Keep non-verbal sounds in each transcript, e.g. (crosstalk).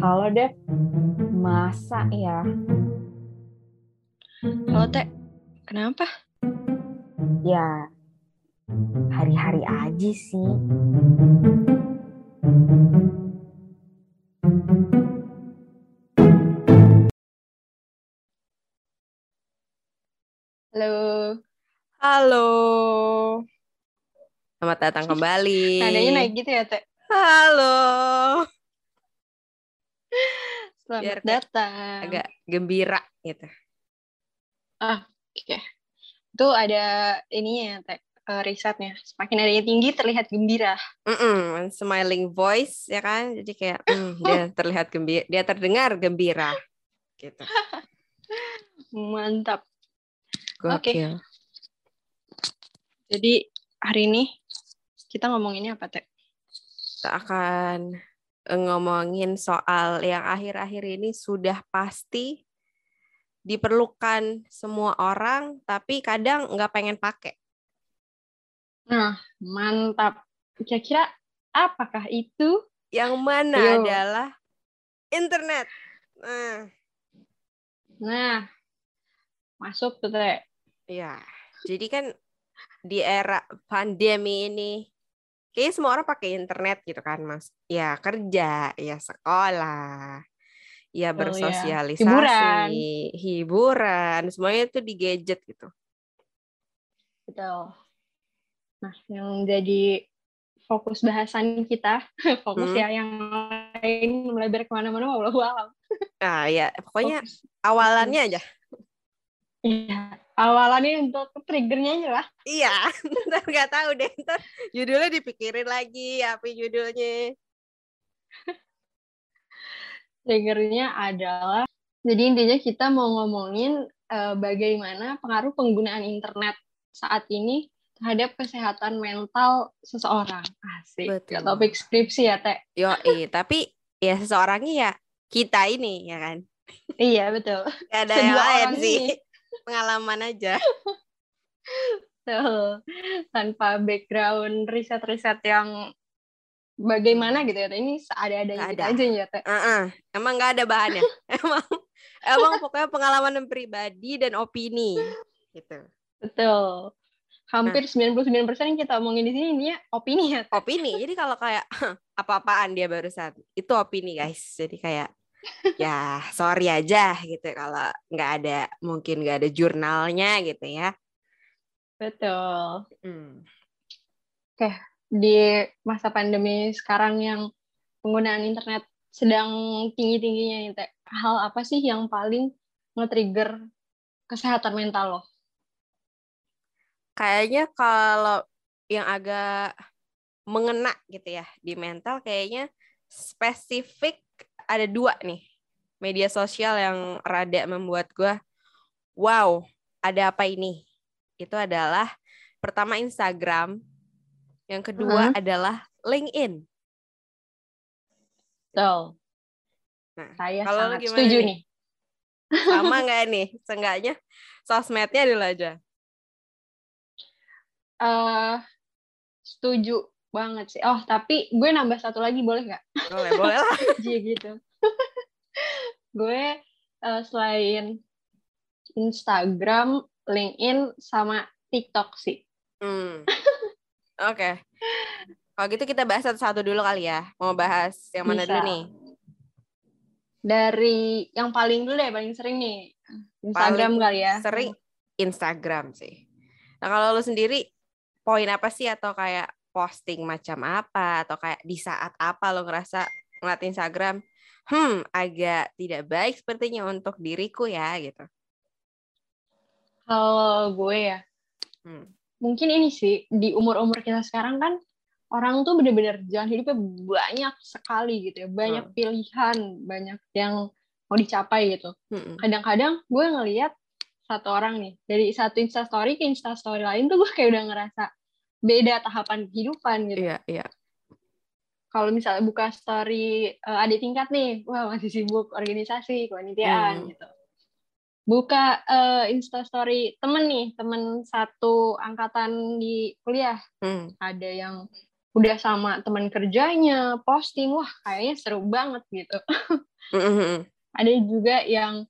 Halo Dev, masa ya? Halo Teh, kenapa? Ya, hari-hari aja sih. Halo. Halo. Selamat datang kembali. Nadanya naik gitu ya Teh? Halo. Selamat Biar datang. Agak gembira gitu. Oke. Itu ada ininya ya Teh, risetnya. Semakin adanya tinggi terlihat gembira. Mm-mm, smiling voice ya kan. Jadi kayak mm, dia (laughs) terlihat gembira, dia terdengar gembira gitu. Mantap. Oke. Gokil. Jadi hari ini kita ngomonginnya apa Teh? Kita akan ngomongin soal yang akhir-akhir ini sudah pasti diperlukan semua orang, tapi kadang nggak pengen pakai. Nah, mantap. Kira-kira apakah itu? Yang mana Ayo. adalah internet. Nah, Nah, masuk tuh Teh. Iya, jadi kan di era pandemi ini, kayaknya semua orang pakai internet gitu kan, Mas. Ya kerja, ya sekolah, ya Betul, ya. bersosialisasi, Hiburan. hiburan, semuanya itu di gadget gitu. Betul. Nah, yang jadi fokus bahasan kita, (laughs) fokus Hmm. ya yang lain melebar ke mana-mana, wallahu alam. Nah, ya pokoknya Fokus. awalannya aja. Iya, awalannya untuk triggernya aja lah. Iya, (laughs) ntar nggak tahu deh, ntar judulnya dipikirin lagi, apa judulnya. (laughs) Triggernya adalah, jadi intinya kita mau ngomongin eh, bagaimana pengaruh penggunaan internet saat ini terhadap kesehatan mental seseorang. Asik. Betul. Gak topik skripsi ya, Teh. Yo, tapi ya seseorangnya ya kita ini ya kan. Iya, betul. Gak ada yang lain sih. ini. Pengalaman aja. Betul. Tanpa background riset-riset yang bagaimana gitu ya. Ini seadanya-adanya Nggak kita ada. aja ya, Teh. Heeh. Emang nggak ada bahannya. (laughs) emang emang pokoknya pengalaman pribadi dan opini gitu. Betul. Hampir 99% yang kita omongin di sini ini ya opini ya. Teh. Opini. Jadi kalau kayak (laughs) apa-apaan dia barusan itu opini guys. Jadi kayak ya sorry aja gitu kalau nggak ada mungkin nggak ada jurnalnya gitu ya. Betul. Hmm. Di masa pandemi sekarang yang penggunaan internet sedang tinggi-tingginya nih, Teh. Hal apa sih yang paling nge-trigger kesehatan mental lo? Kayaknya kalau yang agak mengena gitu ya di mental kayaknya spesifik ada dua nih media sosial yang rada membuat gue wow ada apa ini itu adalah pertama Instagram yang kedua adalah LinkedIn Betul. Nah, Saya kalau sangat gimana setuju nih? nih. sama (laughs) nggak nih seenggaknya sosmednya dulu aja eh setuju banget sih. Oh, tapi gue nambah satu lagi boleh nggak? boleh boleh lah (laughs) Iya gitu. (laughs) gue eh, selain Instagram, LinkedIn, sama TikTok sih. Hmm. (laughs) Oke. Kalau gitu kita bahas satu-satu dulu kali ya. Mau bahas yang mana Bisa. dulu nih? Dari yang paling dulu deh, paling sering nih. Instagram Paling kali ya. Sering Instagram sih. Nah kalau lu sendiri, poin apa sih atau kayak posting macam apa atau kayak di saat apa lo ngerasa ngeliat Instagram, hmm agak tidak baik sepertinya untuk diriku ya gitu. Kalau gue ya, Hmm. mungkin ini sih, di umur-umur kita sekarang kan, orang tuh bener-bener jalan hidupnya banyak sekali gitu ya. Banyak Hmm. pilihan, banyak yang mau dicapai gitu. Mm-mm. kadang-kadang gue ngelihat satu orang nih dari satu instastory ke instastory lain tuh gue kayak udah ngerasa beda tahapan kehidupan gitu. Iya iya. Kalau misalnya buka story eh, adik tingkat nih, wah masih sibuk organisasi, kepanitiaan Hmm. gitu. Buka eh, instastory temen nih, temen satu angkatan di kuliah, Hmm. ada yang udah sama teman kerjanya posting, wah kayaknya seru banget gitu. Mm-mm. Ada juga yang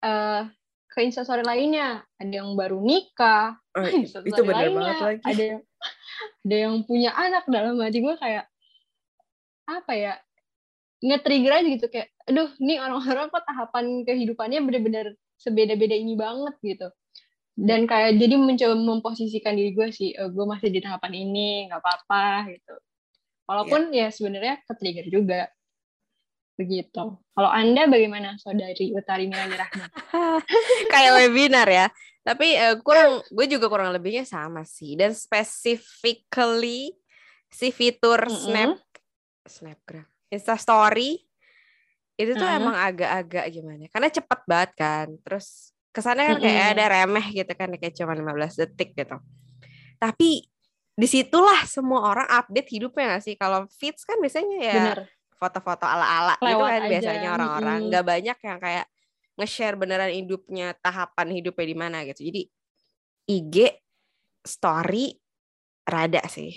eh ke instastory lainnya, ada yang baru nikah, Oh, itu lainnya, banget lagi. Ada yang ada yang punya anak dalam hati gue kayak apa ya? Nge-trigger aja gitu kayak aduh, nih orang-orang kok tahapan kehidupannya bener-bener sebeda-beda ini banget gitu. Dan kayak jadi mencoba memposisikan diri gue sih, eh, gue masih di tahapan ini, nggak apa-apa gitu. Walaupun ya sebenarnya ke-trigger juga. Begitu. Kalau Anda bagaimana, Saudari Utari Milani Rahma? (laughs) kayak webinar ya. Tapi eh, kurang, gue juga kurang lebihnya sama sih. Dan specifically si fitur Mm-mm. snap, snapgram, instastory itu tuh Mm. emang agak-agak gimana? Karena cepet banget kan. Terus kesannya kan kayak Mm-mm. ada remeh gitu kan, kayak cuma 15 detik gitu. Tapi di situlah semua orang update hidupnya gak sih? Kalau feeds kan biasanya ya foto-foto ala-ala gitu kan aja, biasanya orang-orang nggak banyak yang kayak nge-share beneran hidupnya tahapan hidupnya di mana gitu jadi IG story rada sih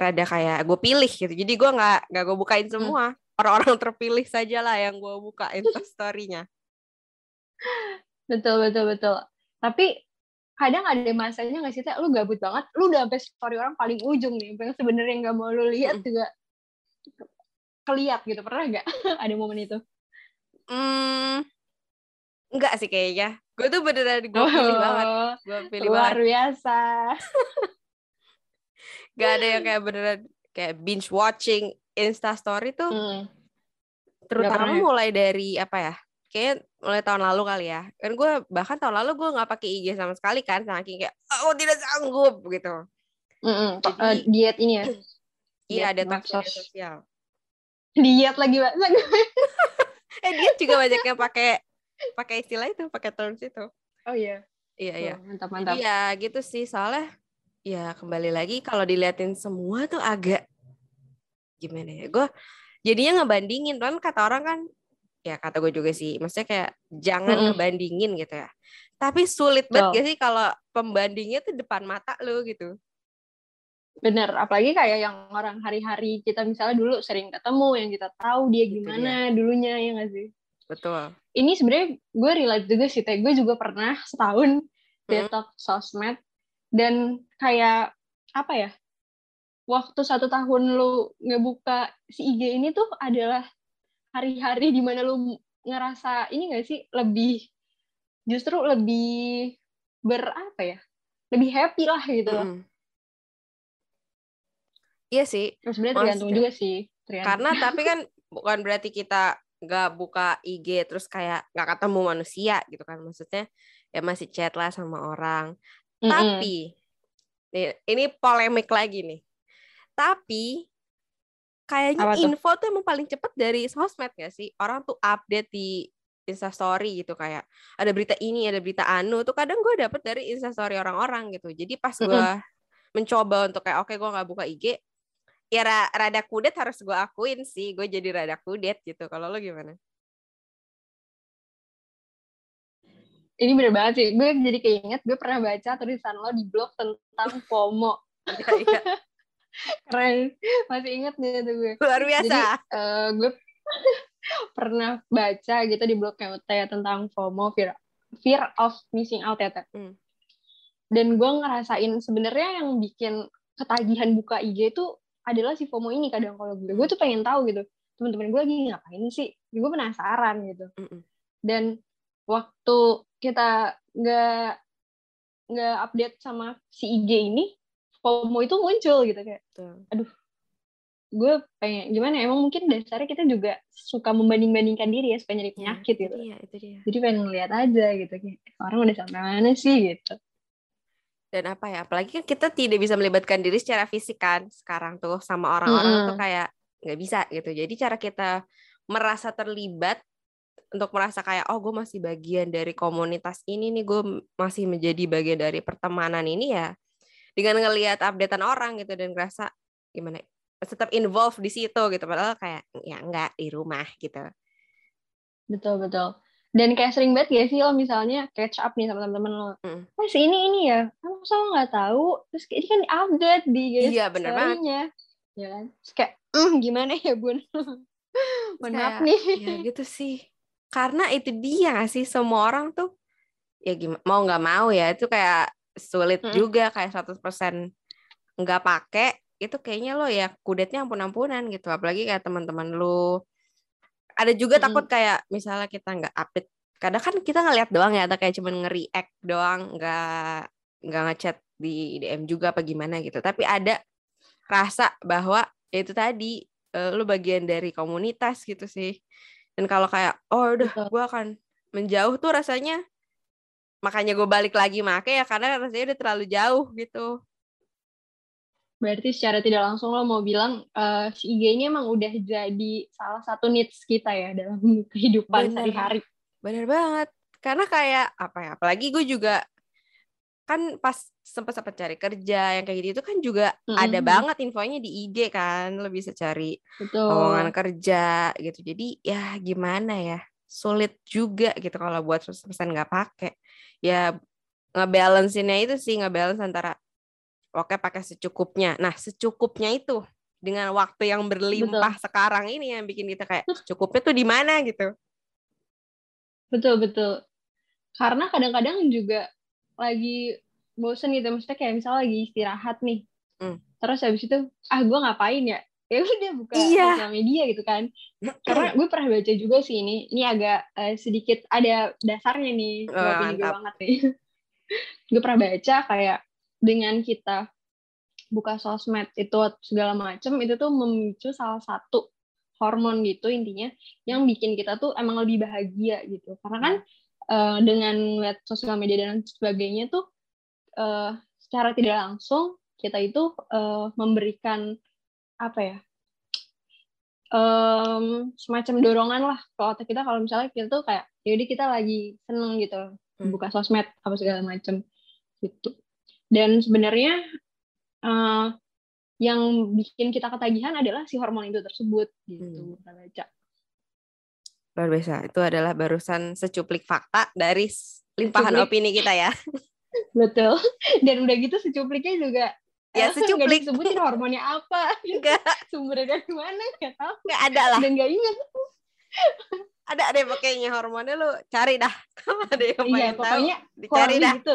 rada kayak gue pilih gitu jadi gue nggak nggak gue bukain Hmm. semua orang-orang terpilih saja lah yang gue buka (laughs) storynya Betul, betul, betul. Tapi kadang ada masanya nggak sih? Lu gabut banget, lu udah sampai story orang paling ujung nih, yang sebenarnya nggak mau lu lihat Mm. juga keliat gitu. Pernah nggak (laughs) ada momen itu? hmm enggak sih kayaknya gue tuh beneran gue pilih banget Oh, gue pilih luar banget biasa. (laughs) gak ada yang kayak beneran kayak binge watching Insta story tuh Hmm. terutama ya? mulai dari apa ya kayak mulai tahun lalu kali ya kan gue bahkan tahun lalu gue nggak pakai IG sama sekali kan saking kayak oh tidak sanggup gitu. Jadi- Eh, diet ini ya. iya Diet ada medsos. sosial Diet lagi, Mbak. (laughs) eh dia juga banyak yang pakai pakai istilah itu pakai terms itu. Oh iya. iya iya. Tuh, Mantap, mantap. iya gitu sih. Soalnya ya kembali lagi kalau diliatin semua tuh agak gimana ya? Gue jadinya ngebandingin. Kan kata orang kan ya kata gue juga sih maksudnya kayak jangan Mm-mm. ngebandingin gitu ya. Tapi sulit banget gak sih kalau pembandingnya tuh depan mata lu gitu? Bener, apalagi kayak yang orang hari-hari kita misalnya dulu sering ketemu, yang kita tahu dia Itu gimana dulunya, ya nggak sih? Betul Ini sebenarnya gue relate juga sih, Teh. Gue juga pernah setahun detox sosmed, dan kayak, apa ya, waktu satu tahun lu ngebuka si IG ini tuh adalah hari-hari di mana lu ngerasa, ini nggak sih, lebih, justru lebih berapa ya, lebih happy lah gitu loh. Mm-mm. iya sih Terus sebenarnya tergantung juga sih, tergantung. karena tapi kan bukan berarti kita nggak buka IG terus kayak nggak ketemu manusia gitu kan maksudnya ya masih chat lah sama orang Mm-mm. Tapi nih, ini polemik lagi nih. Tapi kayaknya Apa tuh? info tuh emang paling cepet dari sosmed gak sih? Orang tuh update di Instastory gitu kayak ada berita ini, ada berita anu tuh kadang gue dapet dari Instastory orang-orang gitu. Jadi pas gue mencoba untuk kayak oke gue nggak buka IG, ya ra- rada kudet harus gue akuin sih. Gue jadi rada kudet gitu. Kalau lo gimana? ini bener banget sih. Gue jadi keinget, gue pernah baca tulisan lo di blog tentang FOMO. Iya, iya. (laughs) Keren. Masih inget nih tuh gue. Luar biasa. Eh, gue (laughs) pernah baca gitu di blognya UT ya tentang FOMO, fear, fear of missing out ya. Hmm. Dan gue ngerasain sebenarnya yang bikin ketagihan buka IG itu adalah si FOMO ini kadang kalau gue. Gue tuh pengen tahu gitu, teman-teman gue lagi ngapain sih? Gue penasaran gitu. Mm-mm. dan waktu kita nggak nggak update sama si IG ini FOMO itu muncul gitu kayak Tuh. gue pengen gimana ya, emang mungkin dasarnya kita juga suka membanding-bandingkan diri ya supaya nyari penyakit Itu gitu dia, itu dia. jadi pengen ngeliat aja gitu kayak orang udah sampai mana sih gitu dan apa ya apalagi kan kita tidak bisa melibatkan diri secara fisik kan sekarang tuh sama orang-orang tuh Mm-mm. kayak nggak bisa gitu. Jadi cara kita merasa terlibat untuk merasa kayak oh gue masih bagian dari komunitas ini nih gue masih menjadi bagian dari pertemanan ini ya dengan ngelihat updatean orang gitu dan ngerasa gimana ya, tetap involve di situ gitu. Padahal kayak ya enggak di rumah gitu. Betul betul dan kayak sering banget gak sih lo misalnya catch up nih sama temen-temen lo? Mm. eh si ini ini ya? Kamu lo nggak tahu? Terus kayak ini kan update di Iya, bener banget. ya kan? Terus kayak "Hmm, gimana ya bun? (laughs) Mohon maaf nih. ya gitu sih. Karena itu dia sih? Semua orang tuh ya gimana mau nggak mau ya itu kayak sulit Mm. juga kayak 100% nggak pakai itu kayaknya lo ya kudetnya ampun-ampunan gitu. Apalagi kayak teman-teman lu ada juga Mm-mm. takut kayak misalnya kita nggak update kadang kan kita ngeliat doang ya atau kayak cuman nge-react doang nggak nggak ngechat di DM juga apa gimana gitu. Tapi ada rasa bahwa ya itu tadi eh, lu bagian dari komunitas gitu sih. Dan kalau kayak oh udah gue akan menjauh tuh rasanya makanya gue balik lagi make ya karena rasanya udah terlalu jauh gitu Berarti secara tidak langsung lo mau bilang eh, si IG ini emang udah jadi salah satu needs kita ya dalam (laughs) kehidupan sehari-hari. Bener banget. Karena kayak apa ya? Apalagi gue juga kan pas sempat sempat cari kerja yang kayak gitu itu kan juga ada Mm-mm. banget infonya di IG kan lo bisa cari Betul. lowongan kerja gitu jadi ya gimana ya sulit juga gitu kalau buat 100% nggak pakai ya ngebalancinnya itu sih ngebalance antara oke pakai secukupnya nah secukupnya itu dengan waktu yang berlimpah sekarang ini yang bikin kita kayak secukupnya tuh di mana gitu Betul, betul. Karena kadang-kadang juga lagi bosen gitu. Maksudnya kayak misalnya lagi istirahat nih. Hmm. Terus habis itu, ah gue ngapain ya? Ya udah buka Iya. sosial media gitu kan. Karena gue pernah baca juga sih ini. Ini agak eh, sedikit ada dasarnya nih. Oh, gue banget nih. (laughs) gue pernah baca kayak dengan kita buka sosmed itu segala macem itu tuh memicu salah satu hormon gitu intinya yang bikin kita tuh emang lebih bahagia gitu karena kan eh, dengan lihat sosial media dan sebagainya tuh eh, secara tidak langsung kita itu eh, memberikan apa ya em, semacam dorongan lah ke otak kita kalau misalnya kita tuh kayak jadi kita lagi seneng gitu Hmm. buka sosmed apa segala macam gitu dan sebenarnya eh, yang bikin kita ketagihan adalah si hormon itu tersebut gitu Hmm. baca luar biasa. Itu adalah barusan secuplik fakta dari limpahan Secuplik. opini kita ya. (laughs) Betul. Dan udah gitu secupliknya juga Ya, eh, (laughs) nggak secuplik. disebutin hormonnya apa. Enggak (laughs) sumbernya dari mana nggak tahu. Enggak ada lah. Dan nggak ingat. Ada deh pakainya hormonnya lu cari dah. Ada yang iya tahu pokoknya dicari dah. gitu.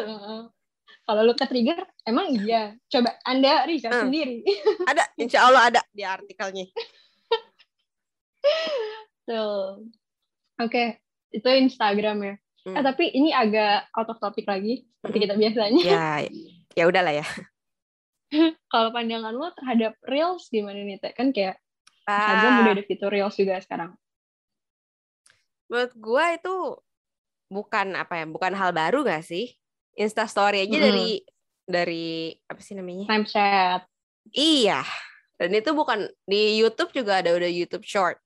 Kalau lu ke trigger emang iya. Coba anda riset Hmm. sendiri. (laughs) Ada insya Allah ada di artikelnya. Tuh oke itu Instagram ya. Hmm. eh tapi ini agak out of topic lagi seperti Hmm. kita biasanya. Ya ya udahlah ya. (laughs) Kalau pandangan lo terhadap reels gimana nih teh? Kan kayak Instagram Ah, udah ada fitur reels juga sekarang. Menurut gua itu bukan apa ya bukan hal baru gak sih Insta Story aja Mm-mm. dari dari apa sih namanya Snapchat Iya. Dan itu bukan di YouTube juga ada udah YouTube Short.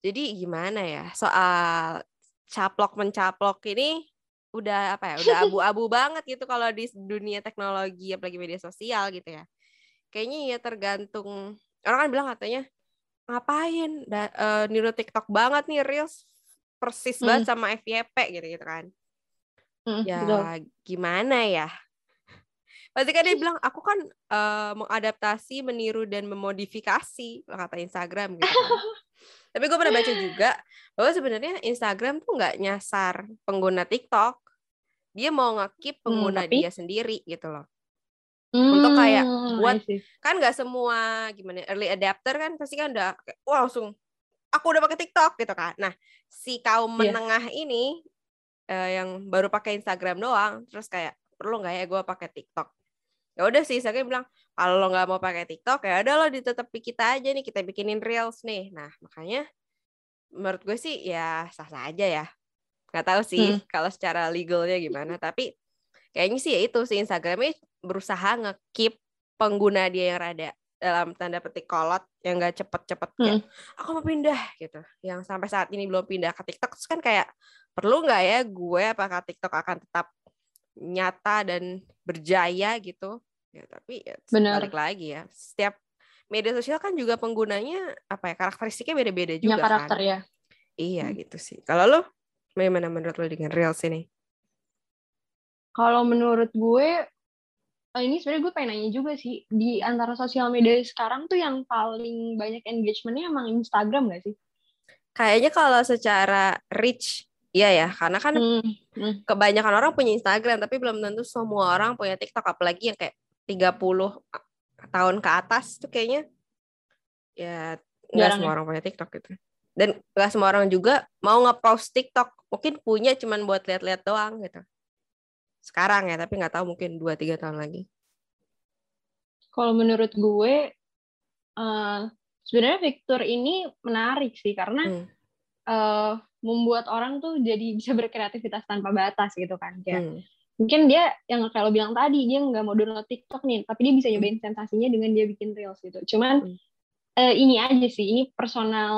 Jadi gimana ya soal caplok mencaplok ini udah apa ya udah (laughs) abu-abu banget gitu kalau di dunia teknologi apalagi media sosial gitu ya. Kayaknya ya tergantung orang kan bilang katanya ngapain da, eh, niru TikTok banget nih reels persis banget sama FYP gitu gitu kan. Mm, Ya betul. gimana ya? Pasti kan dia bilang aku kan eh, mengadaptasi, meniru dan memodifikasi kata Instagram gitu kan. (laughs) Tapi gue pernah baca juga bahwa sebenarnya Instagram tuh nggak nyasar pengguna TikTok. Dia mau ngekip pengguna tapi? dia sendiri gitu loh. Untuk kayak Hmm, buat-. Kan nggak semua gimana early adapter kan pasti kan udah wah langsung aku udah pakai TikTok gitu kan. Nah, si kaum Iya. menengah ini eh, yang baru pakai Instagram doang terus kayak perlu nggak ya gue pakai TikTok? Ya udah sih Instagram bilang kalau lo nggak mau pakai TikTok ya udah lo ditetepi kita aja nih kita bikinin reels nih. Nah makanya menurut gue sih ya sah sah aja ya. Nggak tahu sih kalau secara legalnya gimana (laughs) tapi kayaknya sih ya itu si Instagramnya berusaha nge-keep pengguna dia yang rada dalam tanda petik kolot yang gak cepet-cepet kayak aku mau pindah gitu. Yang sampai saat ini belum pindah ke TikTok terus kan kayak perlu nggak ya gue apakah TikTok akan tetap nyata dan berjaya gitu ya tapi ya Benar. balik lagi ya setiap media sosial kan juga penggunanya apa ya karakteristiknya beda-beda punya juga karakter kan ya iya Hmm. gitu sih kalau lo bagaimana menurut lo dengan reels ini kalau menurut gue oh, ini sebenarnya gue pengen nanya juga sih di antara sosial media sekarang tuh yang paling banyak engagementnya emang Instagram gak sih? Kayaknya kalau secara reach, iya ya, karena kan Hmm, hmm. kebanyakan orang punya Instagram, tapi belum tentu semua orang punya TikTok, apalagi yang kayak 30 tahun ke atas tuh kayaknya ya nggak semua ya? orang punya TikTok gitu. Dan nggak semua orang juga mau nge-post TikTok, mungkin punya cuman buat lihat-lihat doang gitu. Sekarang ya, tapi nggak tahu mungkin 2-3 tahun lagi. Kalau menurut gue, eh, sebenarnya fitur ini menarik sih karena Hmm. Eh, membuat orang tuh jadi bisa berkreativitas tanpa batas gitu kan. Kayak Hmm. mungkin dia yang kayak lo bilang tadi dia nggak mau download TikTok nih, tapi dia bisa nyobain sensasinya dengan dia bikin reels gitu. Cuman Hmm. eh, ini aja sih, ini personal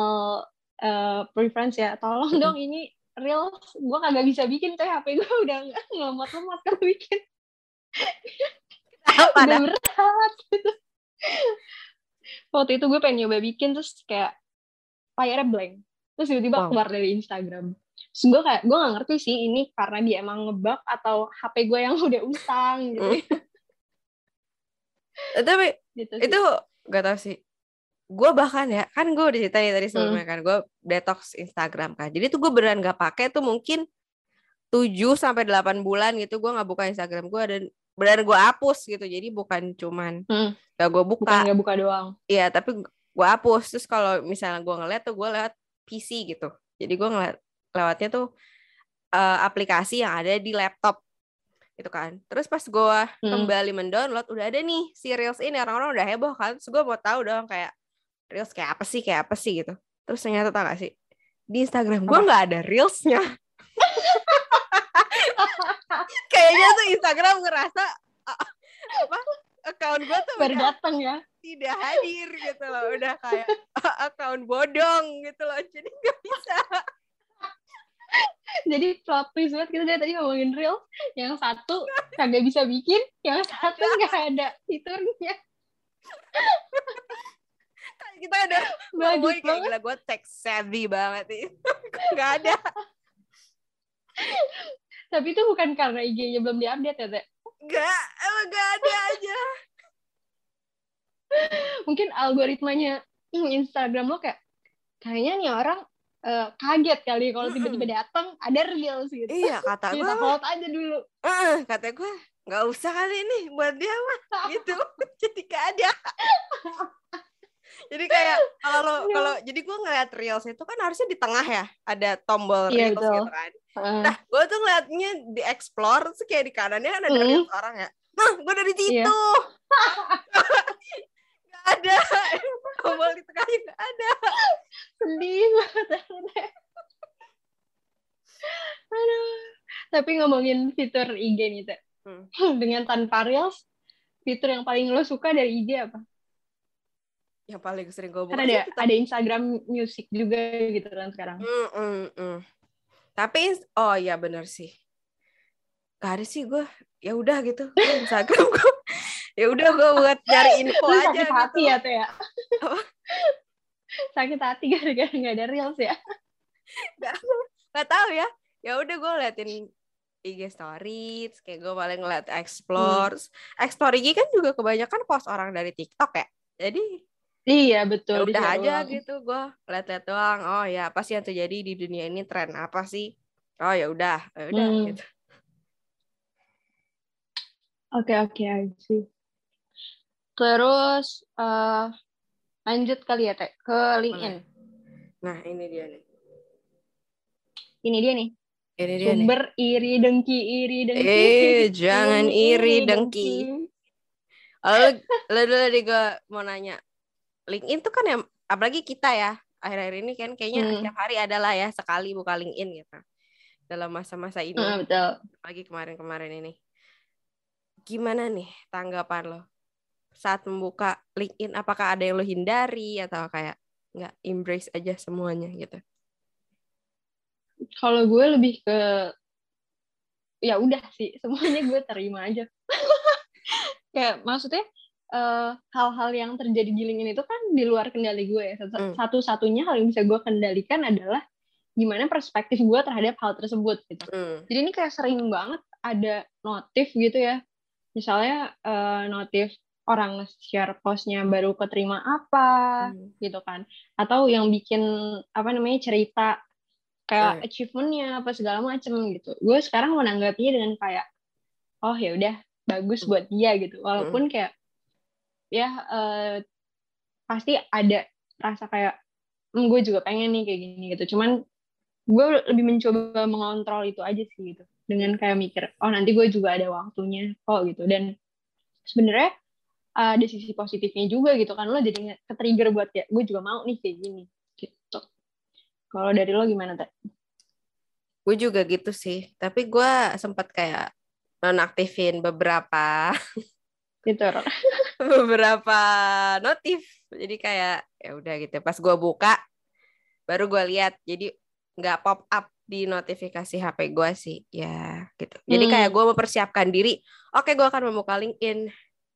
eh, preference ya. Tolong Hmm. dong ini reels, gue kagak bisa bikin coy HP gue udah nggak ngelemot-lemot kalau bikin. Apa udah dah? berat gitu. Waktu itu gue pengen nyoba bikin terus kayak layarnya blank. Terus tiba-tiba Wow. keluar dari Instagram. Terus gue kayak gue gak ngerti sih ini karena dia emang ngebug atau HP gue yang (laughs) udah usang gitu. Tapi gitu sih. itu gak tau sih gue bahkan ya kan gue udah cerita tadi sebelumnya kan gue detox Instagram kan jadi tuh gue beneran gak pakai tuh mungkin 7 sampai 8 bulan gitu gue nggak buka Instagram gue dan beneran gue hapus gitu jadi bukan cuman Hmm. gak gue bukan buka nggak buka doang. Iya tapi gue hapus terus kalau misalnya gue ngeliat tuh gue lewat PC gitu. Jadi gue ngeliat lewatnya tuh eh, aplikasi yang ada di laptop. Gitu kan. Terus pas gue Hmm. kembali mendownload udah ada nih si reels ini. Orang-orang udah heboh kan. Terus gue mau tahu dong kayak reels kayak apa sih kayak apa sih gitu. Terus ternyata tau gak sih di Instagram gue nggak ada reelsnya. (laughs) Kayaknya tuh Instagram ngerasa ah, apa account gue tuh Baru udah datang ya. Tidak hadir gitu loh udah kayak account bodong gitu loh jadi nggak bisa Jadi plot twist banget kita dari tadi ngomongin reels. Yang satu kagak bisa bikin, yang satu nggak ada fiturnya. kita ada Bagus ngomongin kayak gila gue tech savvy banget nih (laughs) nggak ada Tapi itu bukan karena IG-nya belum diupdate ya, Teh. nggak emang nggak ada aja mungkin algoritmanya Instagram lo kayak kayaknya nih orang eh, kaget kali kalau tiba-tiba datang ada reels gitu. iya (laughs) kata gue Kita hold aja dulu. eh, kata gue nggak usah kali ini buat dia mah (laughs) gitu jadi gak ada jadi kayak kalau lo Iya. kalau jadi gue ngeliat reels itu kan harusnya di tengah ya ada tombol Iya, reels betul. gitu kan Heeh. Nah, gue tuh ngeliatnya di explore, terus kayak di kanannya kan ada Mm. reels orang ya. Nah, gue dari situ. gak (laughs) ada. Tombol di tengahnya gak ada. sedih banget. Aduh. Tapi ngomongin fitur IG nih, Teh. Hmm. (laughs) Dengan tanpa reels, fitur yang paling lo suka dari IG apa? Yang paling sering gue buka Kan ada ada Instagram Music juga gitu kan sekarang. Mm, mm, mm. Tapi, oh iya bener sih. Gak ada sih gue. Ya udah gitu. Instagram gue. Ya udah gue buat nyari info Lu aja sakit hati gitu. ya, Teh ya? Apa? sakit hati gara-gara nggak ada reels ya? Gak tahu ya. Ya udah gue liatin IG stories, kayak gue paling ngeliat explore. Explore IG kan juga kebanyakan post orang dari TikTok ya. Jadi Iya ya betul. udah di-share aja gitu gue liat-liat doang. Oh ya apa sih yang terjadi di dunia ini tren apa sih? Oh ya udah, ya udah Hmm. gitu. Oke oke I see. Terus eh lanjut kali ya teh ke LinkedIn. Nah ini dia nih. Ini dia nih Ini dia nih. sumber iri dengki iri dengki. Eh, jangan iri dengki. Lalu, lalu dulu nih gue mau nanya. LinkedIn tuh kan ya, apalagi kita ya, akhir-akhir ini kan kayaknya Hmm. setiap hari adalah ya sekali buka LinkedIn gitu. Dalam masa-masa ini, Ah, betul. apalagi kemarin-kemarin ini. Gimana nih tanggapan lo saat membuka LinkedIn? Apakah ada yang lo hindari atau kayak nggak embrace aja semuanya gitu? Kalau gue lebih ke ya udah sih (laughs) semuanya gue terima aja. (laughs) Kayak maksudnya eh, hal-hal yang terjadi di LinkedIn itu kan di luar kendali gue ya. Hmm. Satu-satunya hal yang bisa gue kendalikan adalah gimana perspektif gue terhadap hal tersebut gitu. Hmm. Jadi ini kayak sering banget ada notif gitu ya misalnya eh, notif orang share postnya baru keterima apa Hmm. gitu kan atau yang bikin apa namanya cerita kayak Hmm. achievementnya apa segala macem gitu gue sekarang menanggapinya dengan kayak oh ya udah bagus Hmm. buat dia gitu walaupun kayak ya eh, pasti ada rasa kayak "Hmm, gue juga pengen nih kayak gini gitu cuman gue lebih mencoba mengontrol itu aja sih gitu dengan kayak mikir oh nanti gue juga ada waktunya kok gitu dan sebenarnya uh, ada sisi positifnya juga gitu kan lo jadi ke-trigger buat ya gue juga mau nih kayak gini gitu kalau dari lo gimana teh Gue juga gitu sih. Tapi gue sempat kayak nonaktifin beberapa (laughs) gitu (laughs) beberapa notif. Jadi kayak ya udah gitu. Pas gue buka baru gue lihat. Jadi nggak pop up di notifikasi HP gue sih. Ya gitu. Jadi Hmm. kayak gue mempersiapkan diri. Oke gue akan membuka LinkedIn.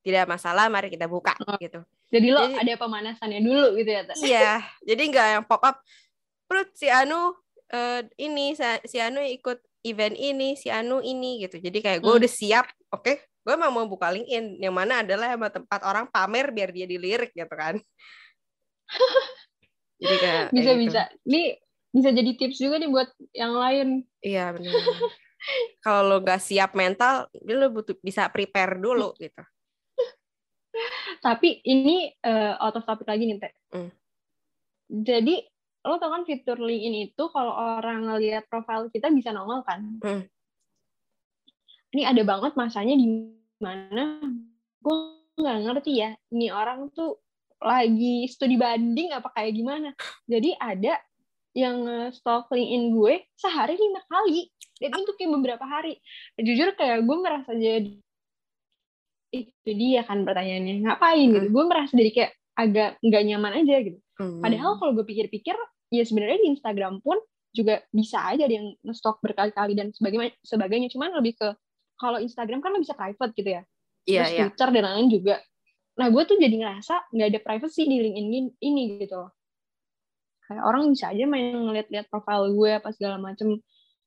Tidak masalah, mari kita buka Oh. gitu. jadi lo Jadi- ada pemanasannya dulu gitu ya teh Iya, jadi nggak yang pop up. Perut si Anu eh, ini si Anu ikut event ini, si Anu ini gitu. Jadi kayak gue Hmm. udah siap, oke, gue emang mau buka LinkedIn yang mana adalah emang tempat orang pamer biar dia dilirik gitu kan. (laughs) jadi kayak kayak bisa gitu. bisa ini bisa jadi tips juga nih buat yang lain Iya benar. Kalau lo nggak siap mental, lo butuh bisa prepare dulu (laughs) gitu. Tapi ini eh, out of topic lagi nih teh. Hmm. jadi lo tau kan fitur LinkedIn itu kalau orang ngelihat profil kita bisa nongol kan? Hmm. ini ada banget masanya di mana gue nggak ngerti ya ini orang tuh lagi studi banding apa kayak gimana? Jadi ada yang stalk LinkedIn gue sehari lima kali. Dan itu kayak beberapa hari. Jujur kayak gue merasa jadi itu dia kan pertanyaannya ngapain gitu gue merasa jadi kayak agak nggak nyaman aja gitu Hmm. Padahal kalau gue pikir-pikir, ya sebenarnya di Instagram pun juga bisa aja ada yang nge-stalk berkali-kali dan sebagainya. sebagainya. Cuman lebih ke kalau Instagram kan lo bisa private gitu ya. Iya Terus iya. Twitter dan lain-lain juga. Nah gue tuh jadi ngerasa nggak ada privacy di LinkedIn ini- ini gitu loh. Kayak orang bisa aja main ngeliat-liat profil gue apa segala macem.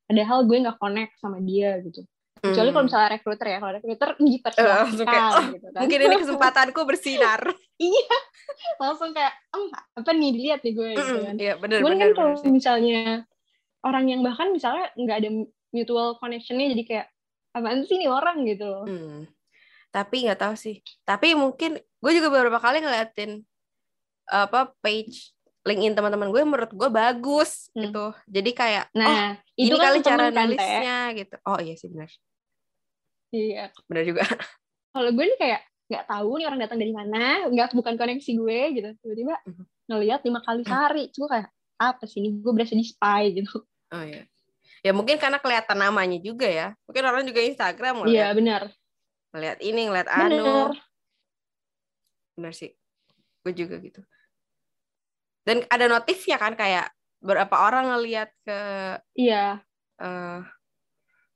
Padahal gue nggak connect sama dia gitu. Kecuali kalau Hmm. misalnya recruiter ya. Kalau recruiter Eh, langsung kayak, dipersilakan oh, gitu kan. Mungkin ini kesempatanku bersinar. (laughs) Langsung kayak, "Em, apa nih dilihat nih gue gitu kan. Iya Cuman benar kan kalau misalnya orang yang bahkan misalnya nggak ada mutual connectionnya jadi kayak apaan sih nih orang gitu loh. Hmm. Tapi nggak tahu sih. Tapi mungkin gue juga beberapa kali ngeliatin apa page LinkedIn teman-teman gue menurut gue bagus Hmm. gitu. Jadi kayak oh Nah, itu ini kan kali cara kan, nulisnya gitu. Oh iya sih benar. Iya. Benar juga. Kalau gue nih kayak nggak tahu nih orang datang dari mana, nggak bukan koneksi gue gitu. Tiba-tiba Mhm. ngelihat lima kali sehari, gue kayak apa sih ini? Gue berasa di spy gitu. Oh iya. Ya mungkin karena kelihatan namanya juga ya. Mungkin orang juga Instagram Iya benar. ngeliat ini, ngeliat Benar. anu. Benar sih. Gue juga gitu. Dan ada notifnya kan kayak berapa orang ngeliat ke Iya, eh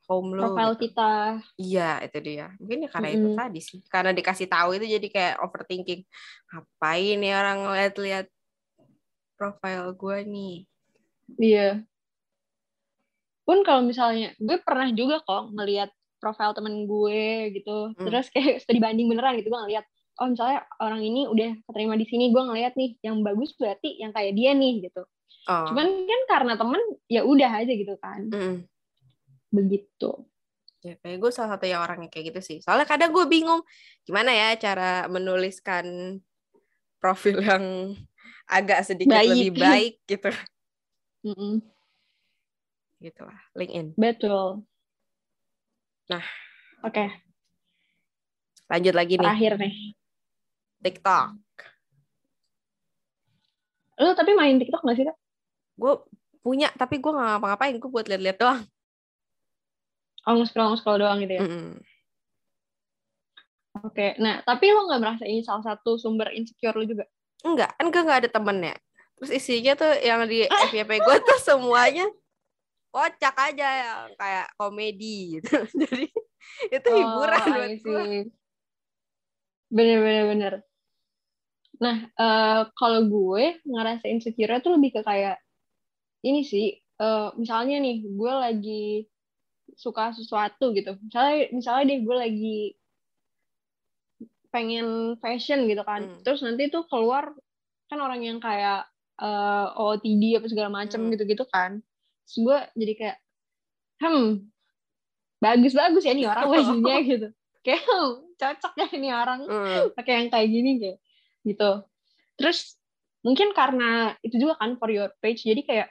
home lo profil gitu. kita. Iya, itu dia. Mungkin ya karena itu Mm-mm. tadi sih. Karena dikasih tahu itu jadi kayak overthinking. Ngapain nih orang ngeliat-liat profile gue nih? Iya. Pun kalau misalnya gue pernah juga kok ngelihat profil temen gue gitu, Hmm. terus kayak (laughs) studi banding beneran gitu gue ngeliat, oh misalnya orang ini udah keterima di sini, gue ngeliat nih yang bagus berarti yang kayak dia nih gitu. Oh. Cuman kan karena temen ya udah aja gitu kan, mm. begitu. Ya, kayak gue salah satu yang orang yang kayak gitu sih. Soalnya kadang gue bingung gimana ya cara menuliskan profil yang agak sedikit Baik. lebih baik gitu. (laughs) Mm-mm. Gitu lah, LinkedIn. Betul. Nah. oke Lanjut lagi nih, terakhir nih. TikTok. Lu tapi main TikTok gak sih kak? Gue punya, tapi gue gak ngapa-ngapain. Gue buat lihat-lihat doang. Oh nge-scroll nge-scroll doang gitu ya? Mm-mm. Oke, nah tapi lo nggak merasa ini salah satu sumber insecure lo juga? Enggak, kan gue gak ada temennya. Terus isinya tuh yang di (laughs) FYP gue tuh semuanya kocak aja yang kayak komedi gitu. (laughs) Jadi itu hiburan Oh, buat gue. bener bener. Nah, eh, kalau gue ngerasa insecure tuh lebih ke kayak ini sih. eh, misalnya nih, gue lagi suka sesuatu gitu. Misalnya, misalnya deh gue lagi pengen fashion gitu kan Hmm. terus nanti tuh keluar kan orang yang kayak eh, OOTD apa segala macem Hmm. gitu-gitu kan terus gue jadi kayak hmm bagus-bagus ya nih orang (laughs) bajunya gitu kayak hmm, cocok ya ini orang Hmm. pakai yang kayak gini kayak gitu terus mungkin karena itu juga kan for your page jadi kayak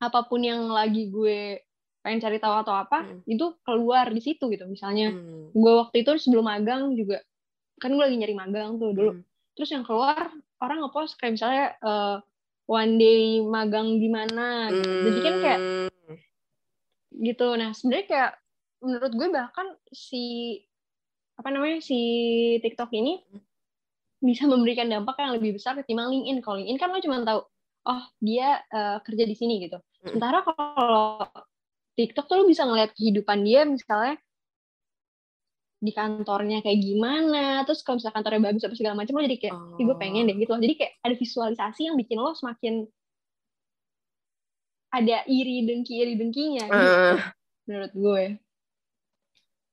apa pun yang lagi gue pengen cari tahu atau apa Hmm. itu keluar di situ gitu misalnya Hmm. gue waktu itu sebelum magang juga kan gue lagi nyari magang tuh dulu Hmm. terus yang keluar orang ngepost kayak misalnya eh, one day magang di mana gitu. jadi kan kayak Hmm. gitu nah sebenarnya kayak menurut gue bahkan si apa namanya si TikTok ini bisa memberikan dampak yang lebih besar ketimbang LinkedIn. Kalau LinkedIn kan lo cuma tahu oh dia eh, kerja di sini gitu. Sementara kalau TikTok tuh lo bisa ngeliat kehidupan dia misalnya di kantornya kayak gimana terus kalau misalnya kantornya bagus apa segala macam lo jadi kayak ih gue pengen deh gitu loh. Jadi kayak ada visualisasi yang bikin lo semakin ada iri dengki iri dengkinya gitu, Eh, menurut gue.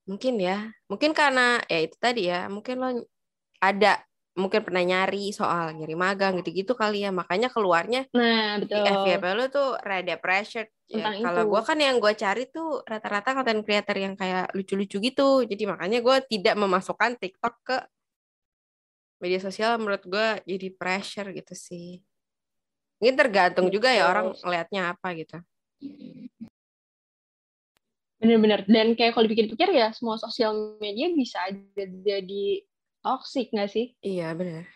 Mungkin ya. Mungkin karena ya itu tadi ya mungkin lo ada mungkin pernah nyari soal nyari magang gitu-gitu kali ya. Makanya keluarnya nah di betul. FYP lo tuh rada pressure. Ya, kalau gue kan yang gue cari tuh rata-rata content creator yang kayak lucu-lucu gitu. Jadi makanya gue tidak memasukkan TikTok ke media sosial menurut gue jadi pressure gitu sih. Mungkin tergantung juga ya Betul. orang ngelihatnya apa gitu. Bener-bener. Dan kayak kalau dipikir-pikir ya semua sosial media bisa aja jadi toxic nggak sih? Iya benar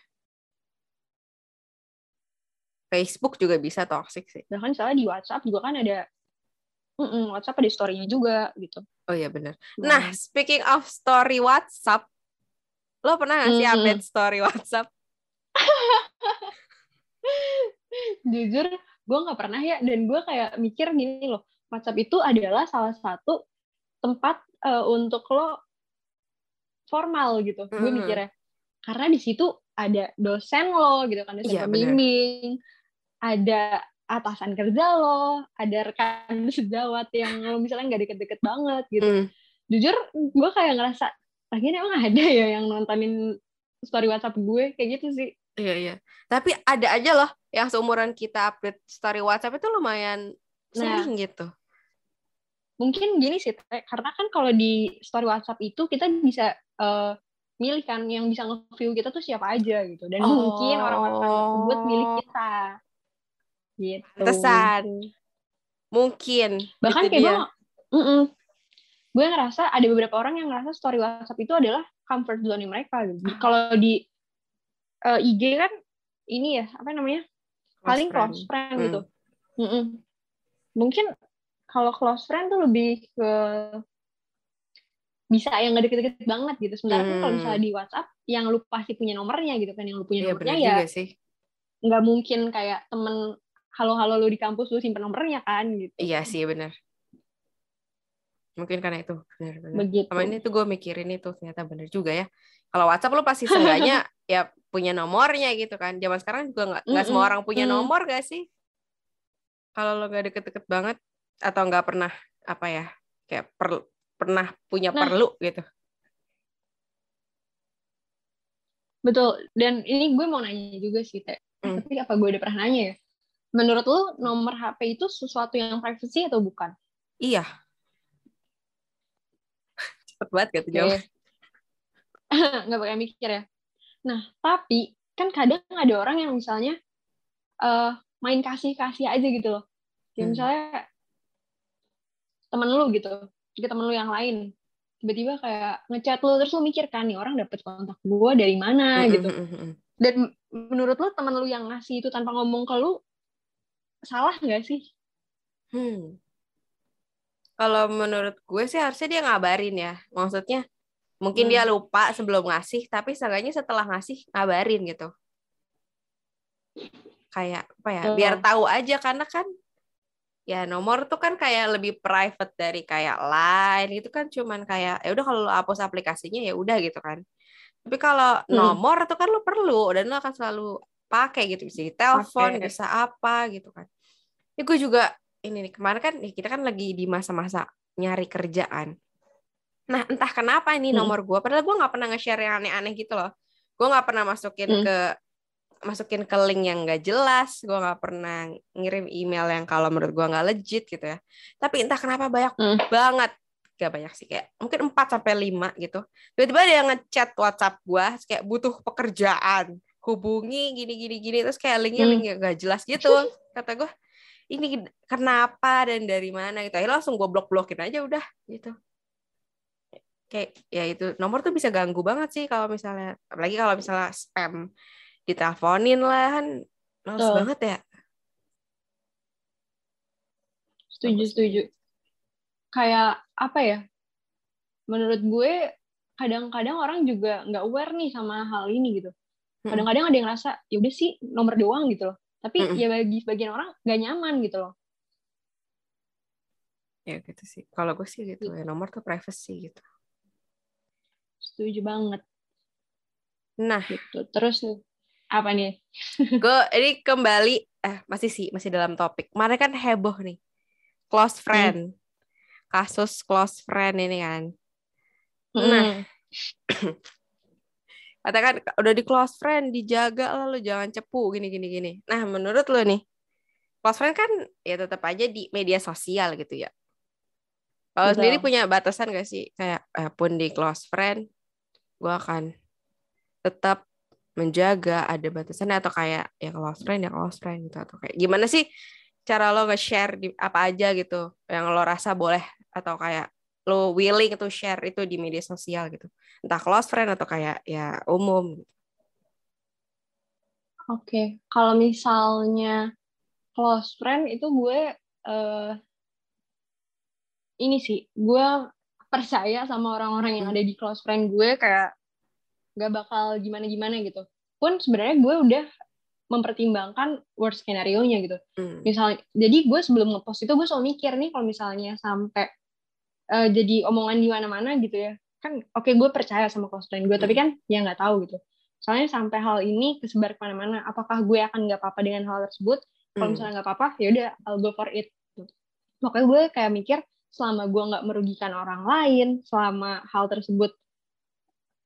Facebook juga bisa toxic sih. Bahkan misalnya di WhatsApp juga kan ada Mm-mm, WhatsApp ada story-nya juga gitu. Oh iya benar Nah, speaking of story WhatsApp, lo pernah nggak sih Hmm. update story WhatsApp? (laughs) jujur gue nggak pernah ya. Dan gue kayak mikir gini loh WhatsApp itu adalah salah satu tempat eh, untuk lo formal gitu gue Mm. mikirnya karena di situ ada dosen lo gitu kan dosen Iya, benar. pembimbing ada atasan kerja lo ada rekan (laughs) sejawat yang lo misalnya nggak deket-deket banget gitu Hmm. jujur gue kayak ngerasa lagian emang ada (laughs) ya yang nontonin story WhatsApp gue kayak gitu sih Iya iya. Tapi ada aja loh yang seumuran kita update story WhatsApp itu lumayan Nah. sering gitu. mungkin gini sih karena kan kalau di story WhatsApp itu kita bisa eh, milih kan yang bisa nge-view kita tuh siapa aja gitu dan mungkin orang-orang tersebut milih Oh. kita gitu Pantesan. Mungkin. bahkan Itu kayak gue gue ngerasa ada beberapa orang yang ngerasa story WhatsApp itu adalah comfort zone mereka gitu. Ah. kalau di eh, IG kan ini ya apa namanya paling friend. close friend Hmm. gitu Mm-mm. mungkin kalau close friend tuh lebih ke bisa yang nggak deket-deket banget gitu sementara kan kalau Hmm. misalnya di WhatsApp yang lu pasti punya nomornya gitu kan yang lu punya Iya nomornya ya juga sih. nggak mungkin kayak temen halo-halo lu di kampus lu simpen nomornya kan gitu Iya sih benar. Mungkin karena itu benar benar. begitu Sama ini tuh gue mikirin itu ternyata benar juga ya. Kalau WhatsApp lo pasti seenggaknya (laughs) ya punya nomornya gitu kan. Zaman sekarang juga nggak nggak semua Mm-mm. orang punya Mm. nomor gak sih? Kalau lo nggak deket-deket banget atau nggak pernah apa ya kayak per- pernah punya Nah. perlu gitu. betul dan ini gue mau nanya juga sih teh Hmm. tapi apa gue udah pernah nanya ya menurut lu nomor HP itu sesuatu yang privacy atau bukan Iya. (laughs) Cepet banget gak tuh jawab. (laughs) Nggak pakai mikir ya. Nah, tapi kan kadang ada orang yang misalnya eh main kasih-kasih aja gitu loh. Kayak Hmm. misalnya temen lu gitu, ke temen lu yang lain. Tiba-tiba kayak ngechat lu, terus lu mikir kan, nih orang dapet kontak gue dari mana Mm, gitu. Dan menurut lu temen lu yang ngasih itu tanpa ngomong ke lu, salah nggak sih? Hmm. Kalau menurut gue sih harusnya dia ngabarin ya. Maksudnya mungkin Hmm. dia lupa sebelum ngasih, tapi seenggaknya setelah ngasih ngabarin gitu. Kayak apa ya? Biar tahu aja karena kan ya nomor tuh kan kayak lebih private dari kayak line itu kan cuman kayak ya udah kalau lo hapus aplikasinya ya udah gitu kan. Tapi kalau Hmm. nomor tuh kan lo perlu dan lo akan selalu pakai gitu bisa telepon, Pakai. bisa apa gitu kan. Ya gue juga ini nih kemarin kan ya kita kan lagi di masa-masa nyari kerjaan. Nah, entah kenapa ini Hmm. nomor gue, padahal gue nggak pernah nge-share yang aneh-aneh gitu loh. Gue nggak pernah masukin Hmm. ke masukin ke link yang nggak jelas. Gue nggak pernah ngirim email yang kalau menurut gue nggak legit gitu ya. Tapi entah kenapa banyak Hmm. banget. Gak banyak sih kayak mungkin 4 sampai 5 gitu. Tiba-tiba ada yang ngechat WhatsApp gue kayak butuh pekerjaan. Hubungi gini gini gini terus kayak linknya Hmm. link yang gak jelas gitu. (laughs) Kata gue ini kenapa dan dari mana gitu. Akhirnya langsung gue blok-blokin aja udah gitu kayak ya itu nomor tuh bisa ganggu banget sih kalau misalnya apalagi kalau misalnya spam diteleponin lah kan males Betul. banget ya Setuju, setuju. Kayak apa ya? Menurut gue kadang-kadang orang juga nggak aware nih sama hal ini gitu. Mm-mm. Kadang-kadang ada yang ngerasa ya udah sih nomor doang gitu loh. Tapi Mm-mm. ya bagi sebagian orang nggak nyaman gitu loh. ya gitu sih kalau gue sih gitu ya nomor tuh privacy gitu Setuju banget nah gitu. Terus nih, apa nih? gue ini kembali eh masih sih masih dalam topik. Kemarin kan heboh nih. Close friend. Kasus close friend ini kan. Nah. Mm. (clears throat) katakan udah di close friend dijaga lah lu jangan cepu gini gini gini. Nah menurut lu nih close friend kan ya tetap aja di media sosial gitu ya. Kalau sendiri punya batasan gak sih? Kayak eh, pun di close friend gue akan tetap menjaga ada batasannya atau kayak ya close friend ya close friend gitu atau kayak gimana sih cara lo nge-share di apa aja gitu yang lo rasa boleh atau kayak lo willing to share itu di media sosial gitu. Entah close friend atau kayak ya umum. Oke, kalau misalnya close friend itu gue eh ini sih, gue percaya sama orang-orang yang ada di close friend gue kayak gak bakal gimana-gimana gitu. Pun sebenarnya gue udah mempertimbangkan worst skenario-nya gitu. Hmm. Misalnya, jadi gue sebelum ngepost itu gue selalu mikir nih kalau misalnya sampai eh, jadi omongan di mana-mana gitu ya. Kan oke gue percaya sama close friend gue, tapi kan ya nggak tahu gitu. Soalnya sampai hal ini kesebar ke mana-mana, apakah gue akan nggak apa-apa dengan hal tersebut? Kalau Hmm. misalnya nggak apa-apa, ya udah I'll go for it. gitu. Makanya gue kayak mikir selama gue nggak merugikan orang lain, selama hal tersebut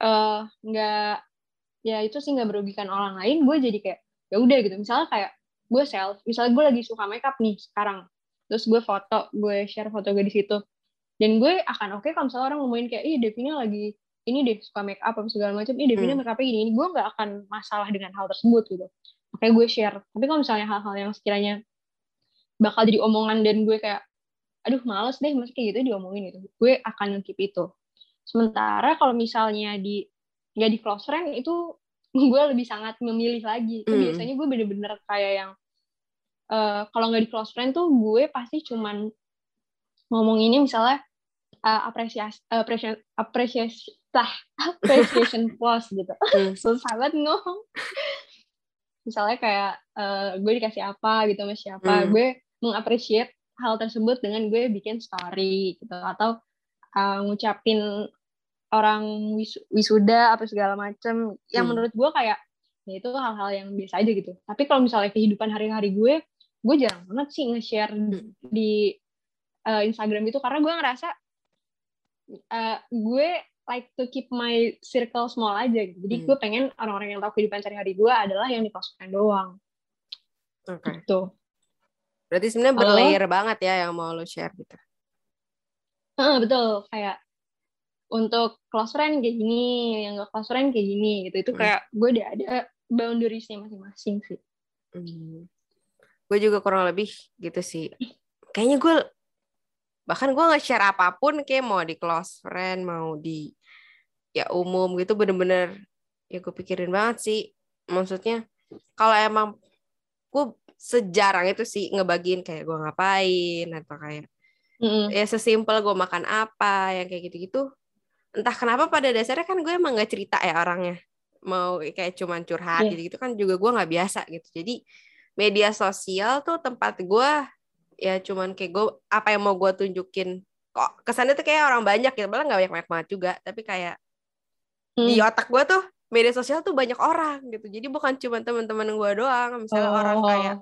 eh nggak ya itu sih nggak merugikan orang lain, gue jadi kayak ya udah gitu. Misalnya kayak gue self, misalnya gue lagi suka makeup nih sekarang, terus gue foto, gue share foto gue di situ, dan gue akan oke kalau misalnya orang ngomongin kayak ih Devina lagi ini deh suka make up apa segala macam, ih Devina Hmm. make upnya gini, ini gue nggak akan masalah dengan hal tersebut gitu. Makanya gue share. Tapi kalau misalnya hal-hal yang sekiranya bakal jadi omongan dan gue kayak aduh males deh masih kayak gitu diomongin gitu gue akan keep itu sementara kalau misalnya di nggak di close friend itu (laughs) gue lebih sangat memilih lagi itu Hmm. biasanya gue bener-bener kayak yang eh, kalau nggak di close friend tuh gue pasti cuman ngomong ini misalnya eh, apresiasi apresiasi apresiasi lah (laughs) appreciation post gitu (laughs) Hmm. susah banget ngomong misalnya kayak eh, gue dikasih apa gitu sama siapa Hmm. gue mengapresiasi hal tersebut dengan gue bikin story gitu atau eh, ngucapin orang wis- wisuda apa segala macem yang Hmm. menurut gue kayak ya itu hal-hal yang biasa aja gitu tapi kalau misalnya kehidupan hari-hari gue gue jarang banget sih nge-share Hmm. di eh, Instagram itu karena gue ngerasa eh, gue like to keep my circle small aja gitu. Jadi Hmm. gue pengen orang-orang yang tahu kehidupan sehari-hari gue adalah yang dipasukan doang Oke. gitu. Berarti sebenarnya berlayer banget ya yang mau lo share gitu. Heeh, betul kayak untuk close friend kayak gini, yang gak close friend kayak gini gitu. Itu Hmm. kayak gue udah ada boundariesnya masing-masing sih. Hmm. Gue juga kurang lebih gitu sih. Kayaknya gue bahkan gue nggak share apa pun kayak mau di close friend mau di ya umum gitu bener-bener ya gue pikirin banget sih maksudnya kalau emang gue sejarang itu sih ngebagiin kayak gue ngapain atau kayak Mm-mm. ya sesimpel gue makan apa yang kayak gitu-gitu entah kenapa pada dasarnya kan gue emang nggak cerita ya orangnya. Mau kayak cuman curhat Iya. gitu-gitu kan juga gue nggak biasa gitu. Jadi media sosial tuh tempat gue ya cuman kayak gue apa yang mau gue tunjukin. Kok kesannya tuh kayak orang banyak gitu malah nggak banyak banyak banget juga. Tapi kayak di Hmm. otak gue tuh media sosial tuh banyak orang gitu. Jadi bukan cuma teman-teman gue doang. Misalnya orang Oh. kayak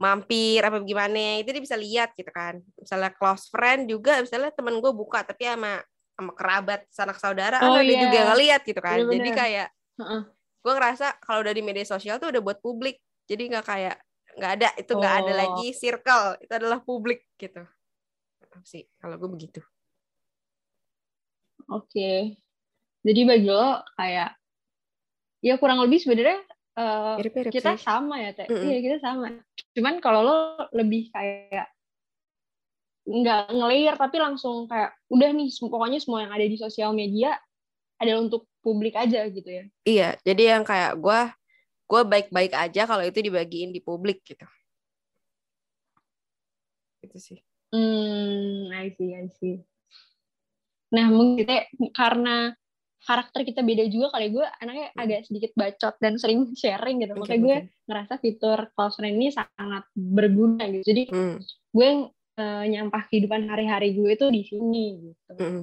mampir apa gimana itu dia bisa lihat gitu kan. Misalnya close friend juga misalnya teman gue buka tapi sama sama kerabat sanak saudara Oh, kan ada iya. juga yang ngeliat gitu kan jadi Bener-bener. kayak Heeh. gue ngerasa kalau udah di media sosial tuh udah buat publik jadi nggak kayak nggak ada itu nggak ada Oh. lagi circle itu adalah publik gitu sih kalau gue begitu Oke. Jadi bagi lo kayak ya kurang lebih sebenarnya mirip-mirip kita sih sama ya teh. Mm-mm. Iya kita sama. Cuman kalau lo lebih kayak nggak nge-layer tapi langsung kayak udah nih pokoknya semua yang ada di sosial media adalah untuk publik aja gitu ya. iya jadi yang kayak gue gue baik-baik aja kalau itu dibagiin di publik gitu itu sih Hmm, I see, I see. Nah, mungkin kita karena karakter kita beda juga kali gue anaknya agak sedikit bacot dan sering (laughs) sharing gitu. Oke, Makanya gue oke. ngerasa fitur close friend ini sangat berguna gitu. Jadi Hmm, gue eh, nyampah kehidupan hari-hari gue itu di sini gitu. hmm,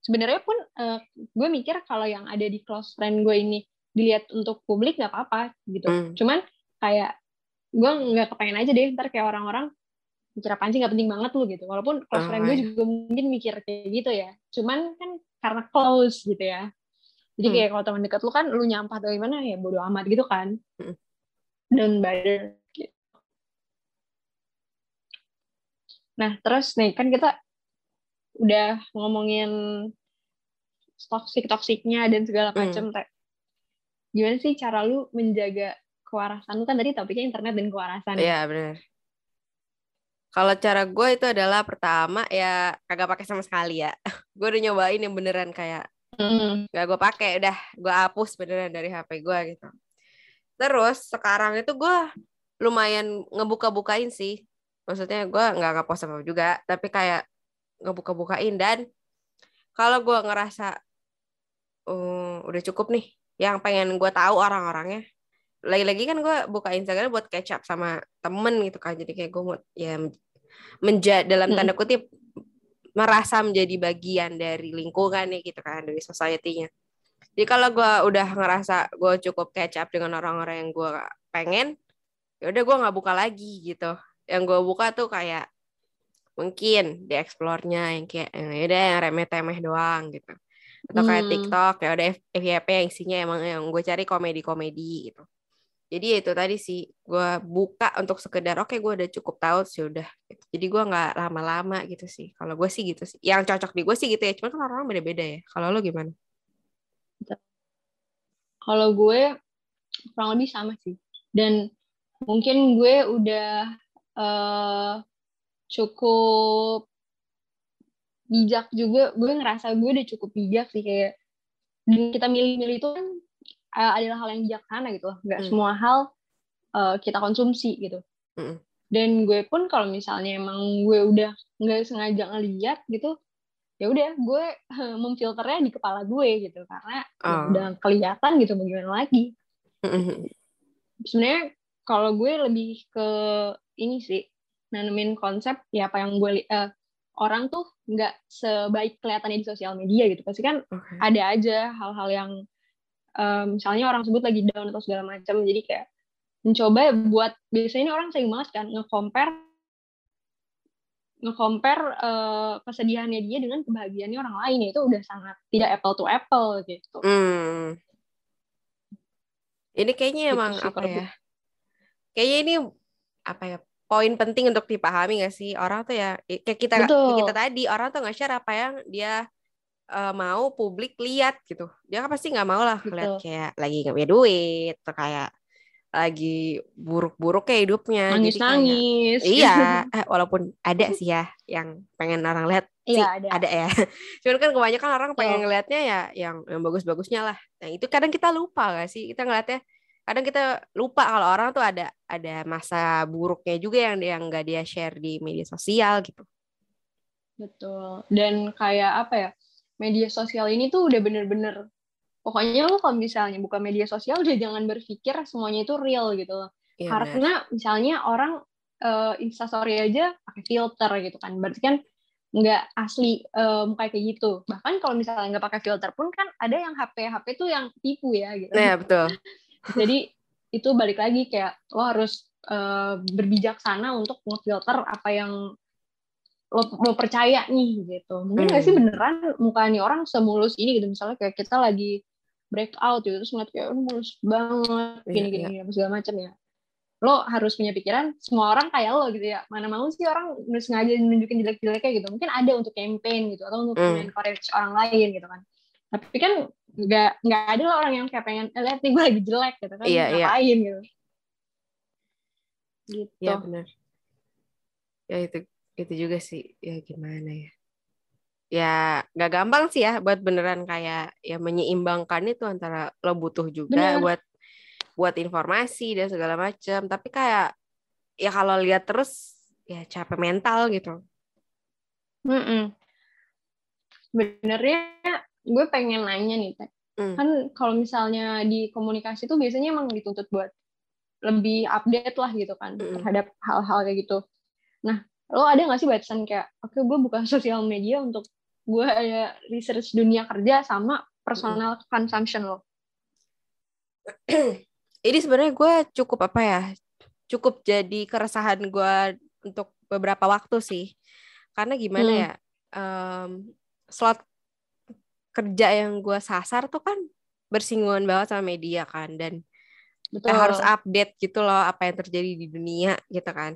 Sebenarnya pun eh, gue mikir kalau yang ada di close friend gue ini dilihat untuk publik nggak apa-apa gitu. hmm. Cuman kayak gue nggak kepengen aja deh ntar kayak orang-orang mikir apaan sih nggak penting banget lu gitu. Walaupun close Oh, friend gue iya. juga mungkin mikir kayak gitu ya. Cuman kan karena close gitu ya. Jadi Hmm. kayak kalau teman dekat lu kan lu nyampah atau gimana ya bodo amat gitu kan. Hmm. Dan bother gitu. Nah terus nih kan kita udah ngomongin toxic toksiknya dan segala Hmm. macam Teh. Gimana sih cara lu menjaga kewarasan lu kan tadi topiknya internet dan kewarasan. Iya benar. Kalau cara gue itu adalah pertama ya kagak pakai sama sekali ya. (laughs) gue udah nyobain yang beneran kayak Hmm. gak gue pakai udah gue hapus beneran dari HP gue gitu. Terus sekarang itu gue lumayan ngebuka-bukain sih. Maksudnya gue nggak ngepost apa juga, tapi kayak ngebuka-bukain dan kalau gue ngerasa "Oh, udah cukup nih, yang pengen gue tahu orang-orangnya. Lagi-lagi kan gue buka Instagram buat catch up sama temen gitu kan, jadi kayak gue mau ya menjadi dalam tanda kutip merasa menjadi bagian dari lingkungan nih gitu kan dari society-nya. Jadi kalau gue udah ngerasa gue cukup catch up dengan orang-orang yang gue pengen, ya udah gue nggak buka lagi gitu. Yang gue buka tuh kayak mungkin di explore-nya yang kayak ya udah yang remeh-temeh doang gitu. Atau kayak Hmm. TikTok ya udah FYP yang isinya emang yang gue cari komedi-komedi gitu. Jadi itu tadi sih gue buka untuk sekedar oke gue udah cukup tahu sih udah. gitu. Jadi gue nggak lama-lama gitu sih. Kalau gue sih gitu sih. Yang cocok di gue sih gitu ya. Cuma kan orang beda-beda ya. Kalau lo gimana? Kalau gue kurang lebih sama sih. Dan mungkin gue udah eh, cukup bijak juga. Gue ngerasa gue udah cukup bijak sih kayak dan kita milih-milih itu kan eh, adalah hal yang bijaksana gitu loh. Nggak Hmm. semua hal eh, kita konsumsi gitu. Mm-mm. Dan gue pun kalau misalnya emang gue udah nggak sengaja ngeliat gitu, ya udah gue (laughs) memfilternya di kepala gue gitu karena ya Oh. udah kelihatan gitu bagaimana lagi sebenarnya kalau gue lebih ke ini sih nanemin konsep ya apa yang gue eh, orang tuh nggak sebaik kelihatannya di sosial media gitu pasti kan Oke. ada aja hal-hal yang eh, misalnya orang sebut lagi down atau segala macam jadi kayak mencoba buat biasanya ini orang sering banget kan nge-compare nge-compare eh, kesedihannya dia dengan kebahagiaannya orang lain ya itu udah sangat tidak apple to apple gitu Hmm. Ini kayaknya Gitu emang sih apa ya? Kayaknya ini apa ya? Poin penting untuk dipahami gak sih orang tuh ya kayak kita kayak kita tadi orang tuh nge-share apa yang dia eh, mau publik lihat gitu. Dia kan pasti nggak mau lah lihat kayak lagi nggak punya duit atau kayak lagi buruk-buruk kayak hidupnya. Jadi kayak- nangis-nangis (laughs) Iya, eh, walaupun ada sih ya yang pengen orang lihat sih Iya, ada. ada ya. (laughs) Cuman kan kebanyakan orang pengen Betul. ngelihatnya ya yang yang bagus-bagusnya lah. Nah itu kadang kita lupa gak sih? Kita ngeliatnya kadang kita lupa kalau orang tuh ada ada masa buruknya juga yang yang nggak dia share di media sosial gitu. Betul. Dan kayak apa ya? Media sosial ini tuh udah bener-bener pokoknya lu kalau misalnya buka media sosial udah jangan berpikir semuanya itu real gitu loh. Benar. Karena misalnya orang eh, instastory aja pakai filter gitu kan. Berarti kan nggak asli eh, kayak gitu. Bahkan kalau misalnya nggak pakai filter pun kan ada yang HP HP tuh yang tipu ya gitu. Nah, betul. Jadi itu balik lagi kayak lo harus eh, berbijaksana untuk ngefilter apa yang lo mau percaya nih gitu. Mungkin nggak sih Hmm. beneran muka nih orang semulus ini gitu. Misalnya kayak kita lagi breakout gitu. Terus ngeliat kayak "Oh, mulus banget Iya, gini iya. gini, apa segala macam ya. Lo harus punya pikiran semua orang kayak lo gitu ya. Mana mau sih orang sengaja nunjukin jelek-jeleknya gitu. Mungkin ada untuk campaign gitu atau untuk Hmm. encourage orang lain gitu kan. Tapi kan nggak nggak ada lah orang yang kayak pengen eh, lihat nih gue lagi jelek gitu kan Iya, iya. ngapain gitu gitu Iya benar. Ya itu itu juga sih ya gimana ya. Ya nggak gampang sih ya buat beneran kayak ya menyeimbangkan itu antara lo butuh juga Bener. buat buat informasi dan segala macam. Tapi kayak ya kalau lihat terus ya capek mental gitu. Mm-mm. Sebenarnya gue pengen nanya nih, Teh. Hmm. Kan kalau misalnya di komunikasi tuh biasanya emang dituntut buat lebih update lah gitu kan Mm-mm. terhadap hal-hal kayak gitu. Nah, lo ada nggak sih batasan kayak, oke gue buka (laughs) sosial media untuk gue ada research dunia kerja sama personal consumption lo. (clears throat) Ini sebenarnya gue cukup apa ya? Cukup jadi keresahan gue untuk beberapa waktu sih. Karena gimana Hmm. ya? em, slot kerja yang gue sasar tuh kan bersinggungan banget sama media kan dan Betul. eh, harus update gitu loh apa yang terjadi di dunia gitu kan.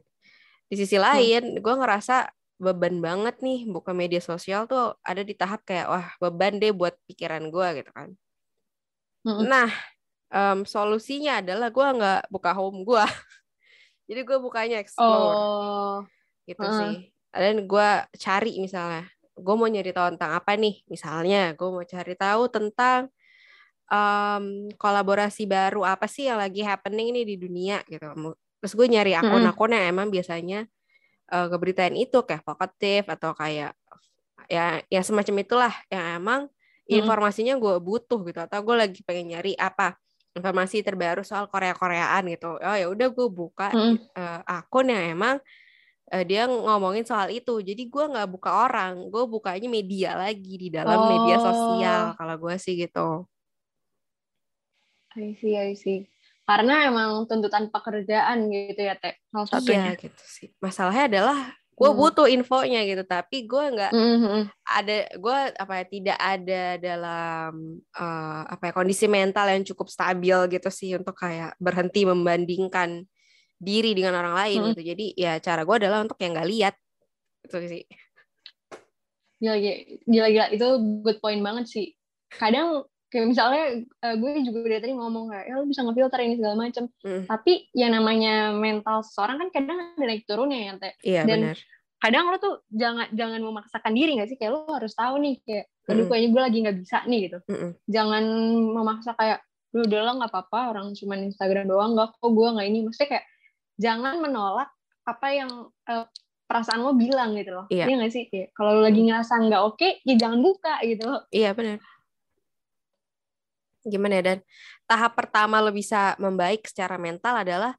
Di sisi Hmm. lain, gue ngerasa beban banget nih buka media sosial tuh ada di tahap kayak wah beban deh buat pikiran gue gitu kan. Mm-mm. Nah, em, solusinya adalah gue nggak buka home gue. (laughs) Jadi gue bukanya explore Oh, gitu Heeh. sih. Dan gue cari misalnya, gue mau nyari tahu tentang apa nih? Misalnya, gue mau cari tahu tentang em, kolaborasi baru apa sih yang lagi happening nih di dunia gitu. Terus gue nyari akun-akun yang emang biasanya eh, ngeberitain itu kayak vokatif atau kayak ya ya semacam itulah yang emang informasinya gue butuh gitu atau gue lagi pengen nyari apa informasi terbaru soal Korea-Koreaan gitu. Oh ya udah gue buka Mm-mm. eh, akun yang emang eh, dia ngomongin soal itu. Jadi gue nggak buka orang, gue bukanya media lagi di dalam media sosial. Kalau gue sih gitu. I see, I see. Karena emang tuntutan pekerjaan gitu ya, Teh. Salah satunya. Iya gitu sih. Masalahnya adalah gue Hmm. butuh infonya gitu, tapi gue nggak Mm-mm. ada gue apa ya tidak ada dalam eh, apa ya kondisi mental yang cukup stabil gitu sih untuk kayak berhenti membandingkan diri dengan orang lain Mm. gitu. Jadi ya cara gue adalah untuk yang nggak lihat itu sih. Gila, gila, gila, gila. Itu good point banget sih. Kadang kayak misalnya eh, gue juga dari tadi ngomong kayak, ya lu bisa ngefilter ini segala macam. Mm. Tapi yang namanya mental seseorang kan kadang ada naik turunnya ya, Teh. Iya Dan benar. Kadang lo tuh jangan jangan memaksakan diri gak sih? Kayak lo harus tahu nih kayak, aduh Mm-mm. kayaknya gue lagi nggak bisa nih gitu. Mm-mm. Jangan memaksa kayak, lu udah lah nggak apa-apa orang cuma Instagram doang nggak kok gue nggak ini. Maksudnya kayak jangan menolak apa yang eh, perasaan lo bilang gitu loh. Iya. Iya nggak sih? Kayak, kalau lo lagi ngerasa nggak oke, ya jangan buka gitu. Iya benar. Gimana ya dan tahap pertama lo bisa membaik secara mental adalah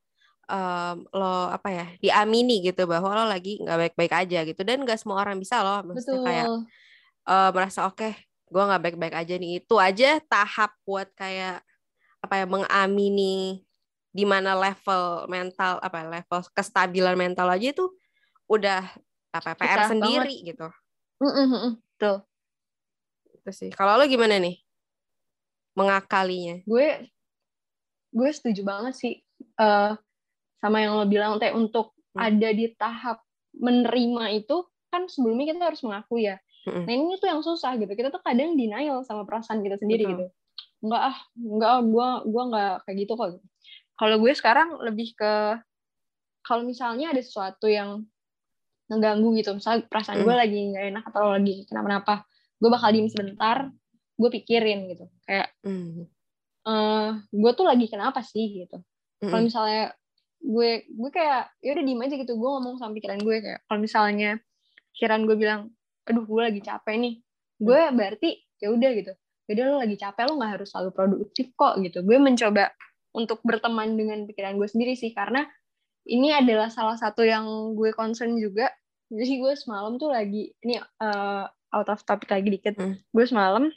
em, lo apa ya diamini gitu bahwa lo lagi nggak baik-baik aja gitu dan nggak semua orang bisa loh maksudnya Betul. kayak eh, merasa oke gue nggak baik-baik aja nih itu aja tahap buat kayak apa ya mengamini di mana level mental apa level kestabilan mental aja itu udah apa PR Susah sendiri gitu Mm-mm, mm-mm. Betul. itu sih kalau lo gimana nih mengakalinya Gue gue setuju banget sih eh, sama yang lo bilang teh untuk Hmm. ada di tahap menerima itu kan sebelumnya kita harus mengaku ya. Mm-mm. Nah ini tuh yang susah gitu. Kita tuh kadang denial sama perasaan kita sendiri Betul. gitu. Enggak ah, enggak ah, gue gua nggak kayak gitu kok. Kalau gue sekarang lebih ke kalau misalnya ada sesuatu yang ngeganggu gitu, misalnya perasaan gue Hmm. lagi nggak enak atau lagi kenapa-napa, gue bakal diem sebentar, gue pikirin gitu. Kayak Mm. eh gue tuh lagi kenapa sih gitu. Kalau Mm-mm. misalnya gue gue kayak ya udah diem aja gitu, gue ngomong sama pikiran gue kayak kalau misalnya pikiran gue bilang, aduh gue lagi capek nih, gue berarti ya udah gitu. Jadi lo lagi capek lo nggak harus selalu produktif kok gitu. Gue mencoba untuk berteman dengan pikiran gue sendiri sih karena ini adalah salah satu yang gue concern juga. Jadi gue semalam tuh lagi ini eh, out of topic lagi dikit. Hmm. Gue semalam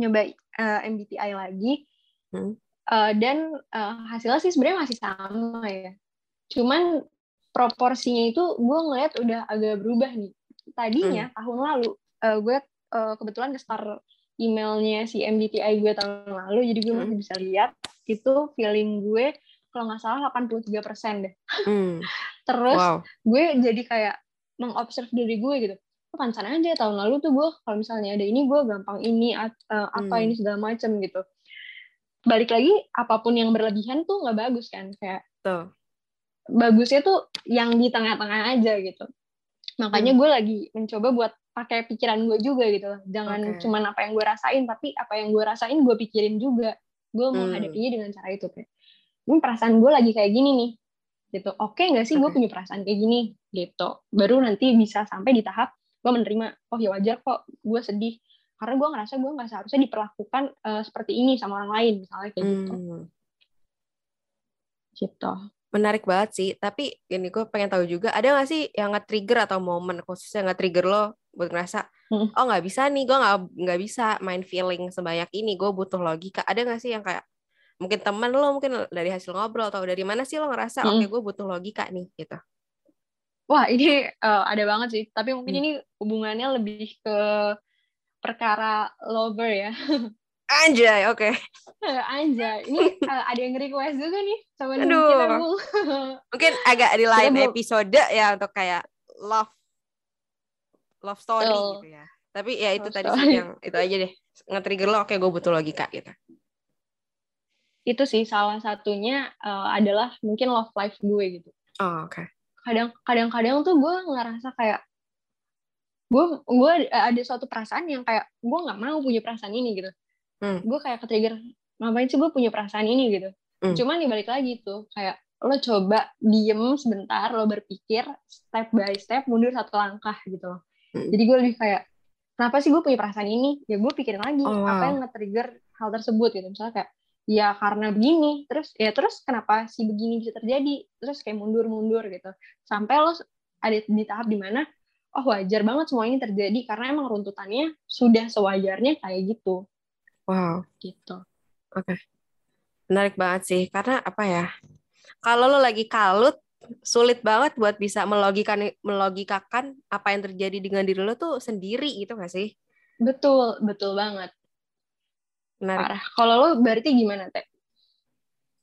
nyoba eh, MBTI lagi Hmm. Eh, dan eh, hasilnya sih sebenarnya masih sama ya. Cuman proporsinya itu gue ngeliat udah agak berubah nih. tadinya tahun lalu uh, gue uh, kebetulan nge-start emailnya si MBTI gue tahun lalu jadi gue Hmm. masih bisa lihat itu feeling gue kalau nggak salah 83% deh Hmm. (laughs) terus Wow. gue jadi kayak mengobserv diri gue gitu oh, pantesan aja tahun lalu tuh gue kalau misalnya ada ini gue gampang ini eh, apa Hmm. ini segala macem gitu balik lagi apa pun yang berlebihan tuh nggak bagus kan kayak Tuh. bagusnya tuh yang di tengah-tengah aja gitu makanya gue lagi mencoba buat pakai pikiran gue juga gitu jangan Oke. cuman apa yang gue rasain tapi apa yang gue rasain gue pikirin juga gue mau Hmm. hadapinya dengan cara itu kayak ini perasaan gue lagi kayak gini nih gitu. Oke nggak sih gue punya perasaan kayak gini gitu. Baru nanti bisa sampai di tahap gue menerima oh ya wajar kok gue sedih. Karena gue ngerasa gue nggak seharusnya diperlakukan eh, seperti ini sama orang lain misalnya kayak gitu. Hmm. gitu. Menarik banget sih. Tapi gini gue pengen tahu juga ada nggak sih yang nge-trigger atau momen khususnya nge-trigger lo buat ngerasa Hmm. oh nggak bisa nih gue nggak nggak bisa main feeling sebanyak ini gue butuh logika. Ada nggak sih yang kayak mungkin teman lo mungkin dari hasil ngobrol atau dari mana sih lo ngerasa Hmm. oke gue butuh logika nih gitu. Wah, ini eh, ada banget sih. Tapi mungkin Hmm. ini hubungannya lebih ke perkara lover ya. Anjay, oke. (laughs) Anjay, ini eh, ada yang request juga nih sama Aduh. kita. (laughs) Mungkin agak di lain episode ya untuk kayak love love story Betul. gitu ya. Tapi ya itu Love tadi story. sih yang itu aja deh. Nge-trigger lo oke gue butuh logika gitu. Itu sih salah satunya eh, adalah mungkin love life gue gitu. Oh, oke. Kadang kadang-kadang tuh gue ngerasa kayak gue gue ada suatu perasaan yang kayak gue nggak mau punya perasaan ini gitu. Hmm. Gue kayak ke-trigger ngapain sih gue punya perasaan ini gitu. Hmm. Cuman dibalik lagi tuh kayak lo coba diem sebentar lo berpikir step by step mundur satu langkah gitu loh. Hmm. Jadi gue lebih kayak kenapa sih gue punya perasaan ini? Ya gue pikirin lagi Oh, apa yang nge-trigger hal tersebut gitu. Misalnya kayak ya karena begini, terus ya terus kenapa sih begini bisa terjadi? Terus kayak mundur-mundur gitu. Sampai lo ada di tahap di mana oh wajar banget semua ini terjadi karena emang runtutannya sudah sewajarnya kayak gitu Wow. gitu. Menarik banget sih karena apa ya? Kalau lo lagi kalut sulit banget buat bisa melogikan melogikakan apa yang terjadi dengan diri lo tuh sendiri gitu gak sih? Betul, betul banget. Menarik. Parah. Kalau lo berarti gimana, Teh?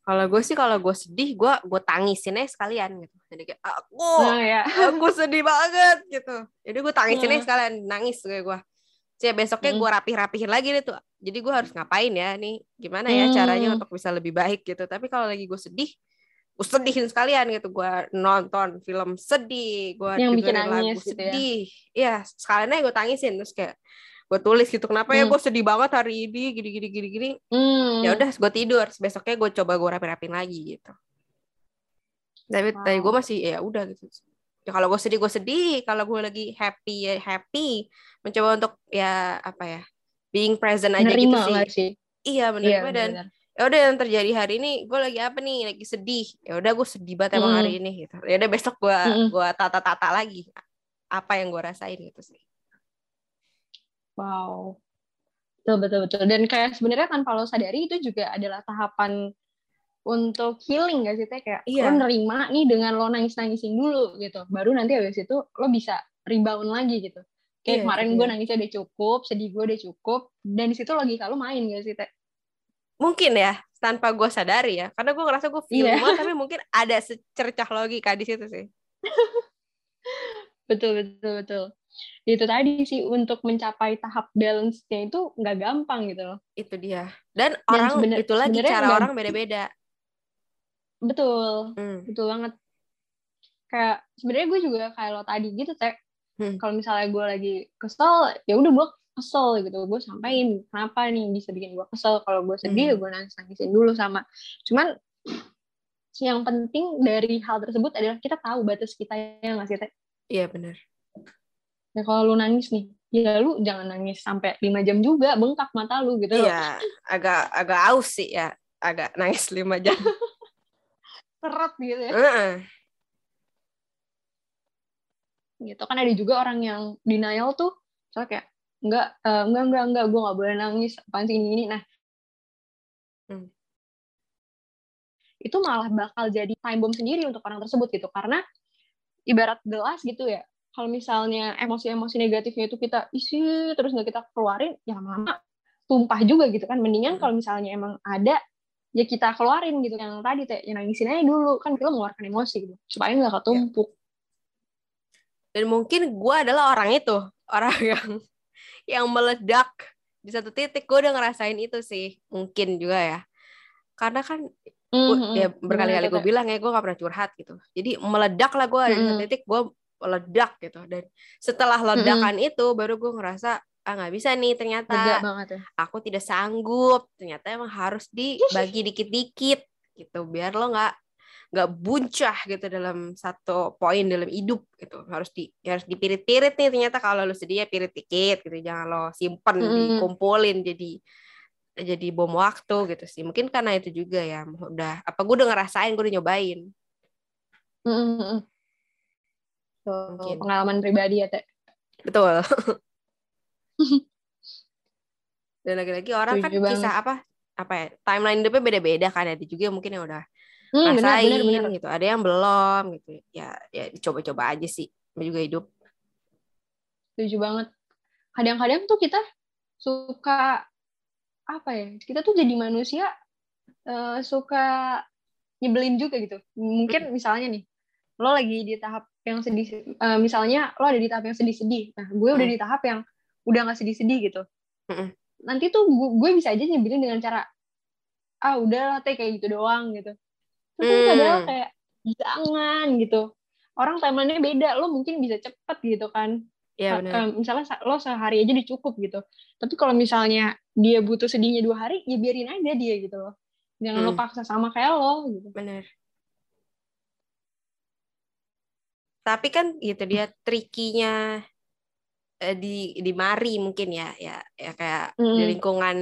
Kalau gue sih kalau gue sedih gue gue tangisin aja sekalian gitu. Jadi kayak aku Nah, ya. aku sedih banget gitu. Jadi gue tangisin aja Hmm. sekalian nangis kayak gue. Jadi besoknya Hmm. gue rapih-rapihin lagi deh tuh. Jadi gue harus ngapain ya nih? Gimana ya Hmm. caranya untuk bisa lebih baik gitu. Tapi kalau lagi gue sedih, sedihin sekalian gitu. Gue nonton film sedih, gue Yang bikin dengerin lagu nangis gitu ya. sedih. Iya, sekalian aja gue tangisin terus kayak gue tulis gitu. Kenapa ya Hmm. gue sedih banget hari ini? Gini gini gini gini. Hmm. Ya udah, gue tidur. Besoknya gue coba gue rapi-rapin lagi gitu. Tapi Wow. dari gue masih ya udah gitu. Ya kalau gue sedih gue sedih, kalau gue lagi happy ya happy. Mencoba untuk ya apa ya, being present aja gitu Menerima sih. sih? Iya Iya, menerima dan benar. Ya udah yang terjadi hari ini gue lagi apa nih lagi sedih ya udah gue sedih banget emang Mm. hari ini gitu ya udah besok gue Mm-mm. gua tata tata lagi apa yang gue rasain gitu sih Wow. Betul, betul, betul. Dan kayak sebenarnya tanpa lo sadari itu juga adalah tahapan untuk healing gak sih, Teh? Kayak Iya. lo nerima nih dengan lo nangis-nangisin dulu gitu. Baru nanti habis itu lo bisa rebound lagi gitu. Kayak Iya, kemarin itu gue nangisnya udah cukup, sedih gue udah cukup, dan di situ logika lo main gak sih, Teh? Mungkin ya tanpa gue sadari ya karena gue ngerasa gue Iya. banget tapi mungkin ada secercah logika di situ sih (laughs) Betul, betul, betul. Itu tadi sih, untuk mencapai tahap balance-nya itu nggak gampang gitu loh. itu dia dan, Dan orang sebenar- itu lagi cara nggak- orang beda-beda Betul. Hmm. betul banget kayak sebenarnya gue juga kayak lo tadi gitu teh Hmm. kalau misalnya gue lagi kesel ya udah gue kesel gitu. Gue sampaikan kenapa nih bisa bikin gue kesel? Kalau gue sedih ya Hmm. gue nangis nangisin dulu sama cuman yang penting dari hal tersebut adalah kita tahu batas kita ya nggak sih teh? Iya benar. Ya kalau lu nangis nih ya lu jangan nangis sampai lima jam juga bengkak mata lu gitu loh. Iya agak agak aus sih ya. Agak nangis lima jam. (laughs) Seret gitu ya. Heeh. gitu. Kan ada juga orang yang denial tuh soalnya kayak enggak eh, enggak enggak enggak gue nggak boleh nangis. Apaan sih ini ini? Nah. Hmm. itu malah bakal jadi time bomb sendiri untuk orang tersebut gitu. Karena ibarat gelas gitu ya. Kalau misalnya emosi-emosi negatifnya itu kita isi terus nggak kita keluarin ya lama-lama tumpah juga gitu kan. Mendingan kalau misalnya emang ada ya kita keluarin gitu. Yang tadi teh. Yang nangisin aja dulu. Kan kita mengeluarkan emosi gitu. Supaya nggak ketumpuk. Dan mungkin gue adalah orang itu. Orang yang yang meledak di satu titik. Gue udah ngerasain itu sih mungkin juga ya. Karena kan gua, Mhm. ya berkali-kali gue bilang ya gue gak pernah curhat gitu. Jadi meledak lah gue di satu Mm-mm. titik gue meledak gitu. Dan setelah ledakan itu baru gue ngerasa ah nggak bisa nih ternyata. Banget ya. Aku tidak sanggup. Ternyata emang harus dibagi dikit-dikit gitu. Biar lo nggak nggak buncah gitu dalam satu poin dalam hidup gitu harus di harus dipirit-pirit nih ternyata kalau lo sedih ya pirit dikit gitu jangan lo simpen Mm-mm. dikumpulin jadi jadi bom waktu gitu sih mungkin karena itu juga ya udah apa gue udah ngerasain gue udah nyobain. Tuh, Mungkin. pengalaman pribadi ya teh betul (laughs) dan lagi-lagi orang kan Setuju banget. kisah apa apa ya timeline hidupnya beda-beda kan ada juga mungkin yang udah hmm, rasain benar benar. gitu ada yang belum gitu. Ya ya dicoba-coba aja sih juga hidup. Setuju banget. Kadang-kadang tuh kita suka apa ya kita tuh jadi manusia eh, suka nyebelin juga gitu. Mungkin misalnya nih lo lagi di tahap yang sedih eh, misalnya lo ada di tahap yang sedih-sedih. Nah gue udah Hmm. di tahap yang udah nggak sedih-sedih gitu. Nanti tuh gue, gue bisa aja nyebelin dengan cara ah udah teh kayak gitu doang gitu Terus Hmm. padahal kayak jangan gitu. Orang timelinenya beda lo mungkin bisa cepet gitu kan. Ya em, misalnya sa- lo sehari aja udah cukup gitu. Tapi kalau misalnya dia butuh sedihnya dua hari ya biarin aja dia gitu loh. Jangan lo Hmm. paksa sama kayak lo gitu. Benar tapi kan gitu dia trikinya eh, di di mari mungkin ya ya ya kayak di Mm. lingkungan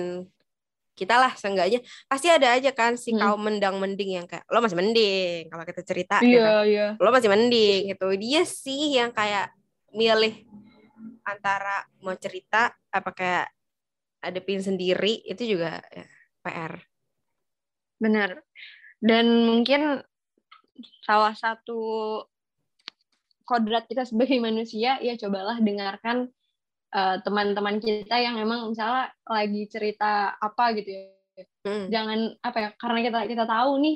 kita lah seenggaknya. Pasti ada aja kan si Mm. kaum mendang mending yang kayak lo masih mending kalau kita cerita gitu iya iya. Lo masih mending gitu. Dia sih yang kayak milih antara mau cerita apa kayak adepin sendiri itu juga ya, PR benar. Dan mungkin salah satu kodrat kita sebagai manusia ya cobalah dengarkan eh, teman-teman kita yang emang misalnya lagi cerita apa gitu ya. Hmm, jangan apa ya karena kita kita tahu nih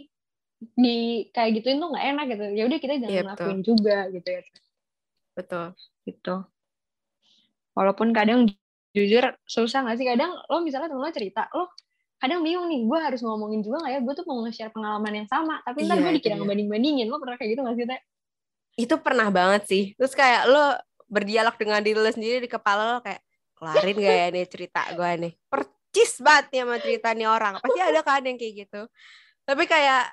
di kayak gituin tuh nggak enak gitu. Ya udah kita jangan Iya, betul. lakuin juga gitu ya. Betul. Gitu. Walaupun kadang jujur susah nggak sih? Kadang lo misalnya temen lo cerita lo kadang bingung nih gue harus ngomongin juga nggak ya? Gue tuh mau nge-share pengalaman yang sama. Tapi ntar Iya, gue dikira dia. ngebanding bandingin lo pernah kayak gitu nggak sih teh? Itu pernah banget sih. Terus kayak lo berdialog dengan diri lo sendiri di kepala lo kayak kelarin gak ya nih cerita gue nih? Percis banget nih sama cerita nih orang. Pasti ada kan yang kayak gitu. Tapi kayak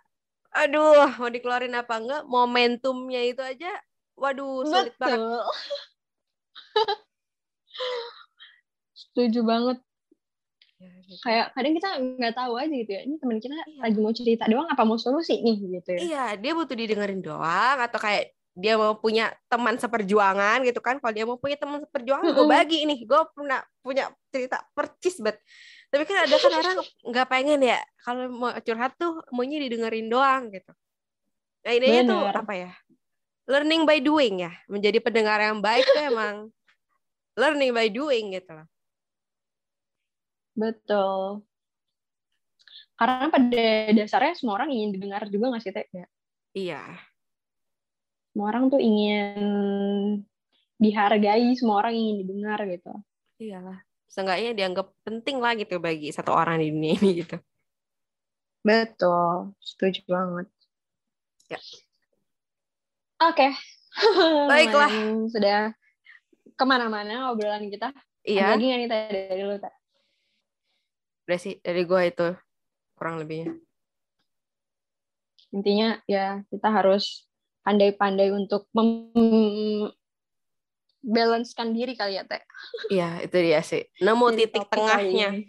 aduh mau dikeluarin apa enggak? Momentumnya itu aja waduh sulit banget. Betul. Setuju banget. Ya, gitu. kayak kadang kita nggak tahu aja gitu ya ini teman kita Iya. lagi mau cerita doang apa mau solusi nih? Gitu ya. Iya, dia butuh didengerin doang atau kayak dia mau punya teman seperjuangan gitu kan. Kalau dia mau punya teman seperjuangan, gue bagi nih. Gue pernah punya cerita percis banget. Tapi kan ada kan orang nggak pengen ya kalau mau curhat tuh maunya didengerin doang gitu. Nah ini tuh apa ya? Learning by doing ya. Menjadi pendengar yang baik tuh emang learning by doing gitu loh. Betul. Karena pada dasarnya semua orang ingin didengar juga nggak sih, Teh? Ya. Iya, Semua orang tuh ingin dihargai, semua orang ingin didengar gitu. iyalah. Seenggaknya dianggap penting lah gitu bagi satu orang di dunia ini gitu. Betul, setuju banget. Ya. Oke. (laughs) Baiklah. Lumayan Sudah ke mana-mana obrolan kita. Iya. Ada lagi nggak nih Teh, dari lu, Teh? udah sih dari gua itu kurang lebihnya Intinya ya kita harus pandai-pandai untuk mem- balancekan diri kali ya, Teh. iya itu dia sih nemu Jadi titik tengahnya ini.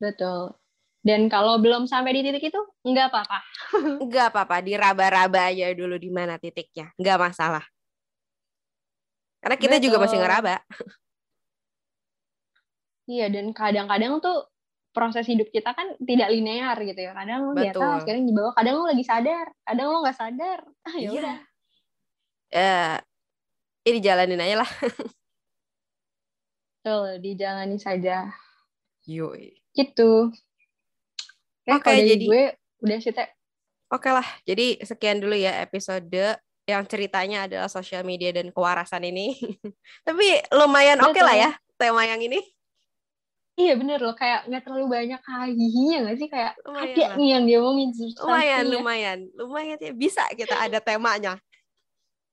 Betul. Dan kalau belum sampai di titik itu, nggak apa-apa. (laughs) nggak apa-apa diraba-raba aja dulu di mana titiknya nggak masalah karena kita juga masih Betul. ngeraba Iya, dan kadang-kadang tuh proses hidup kita kan tidak linear gitu ya. Kadang lu di atas, kadang di bawah, kadang lu lagi sadar, kadang lu nggak sadar. (laughs) Ah, ya Iya. udah. Eh, ya dijalanin aja lah (laughs) Betul, dijalani saja. yoi Gitu. Oke, dari jadi- gue udah sih, Teh. Oke lah, jadi sekian dulu ya episode yang ceritanya adalah sosial media dan kewarasan ini. (laughs) Tapi lumayan oke lah ya tema yang ini. Iya bener loh, kayak nggak terlalu banyak hahihinya nggak sih? Kayak Lumayan ada lah. nih yang diomongin substansinya. Lumayan, lumayan, lumayan ya bisa kita ada temanya.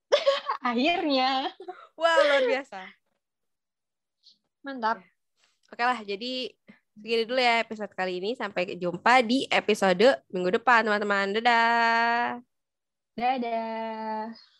(laughs) Akhirnya. Wah luar biasa. Mantap. Oke lah, jadi segini dulu ya episode kali ini. Sampai jumpa di episode minggu depan teman-teman. Dadah. Dadah.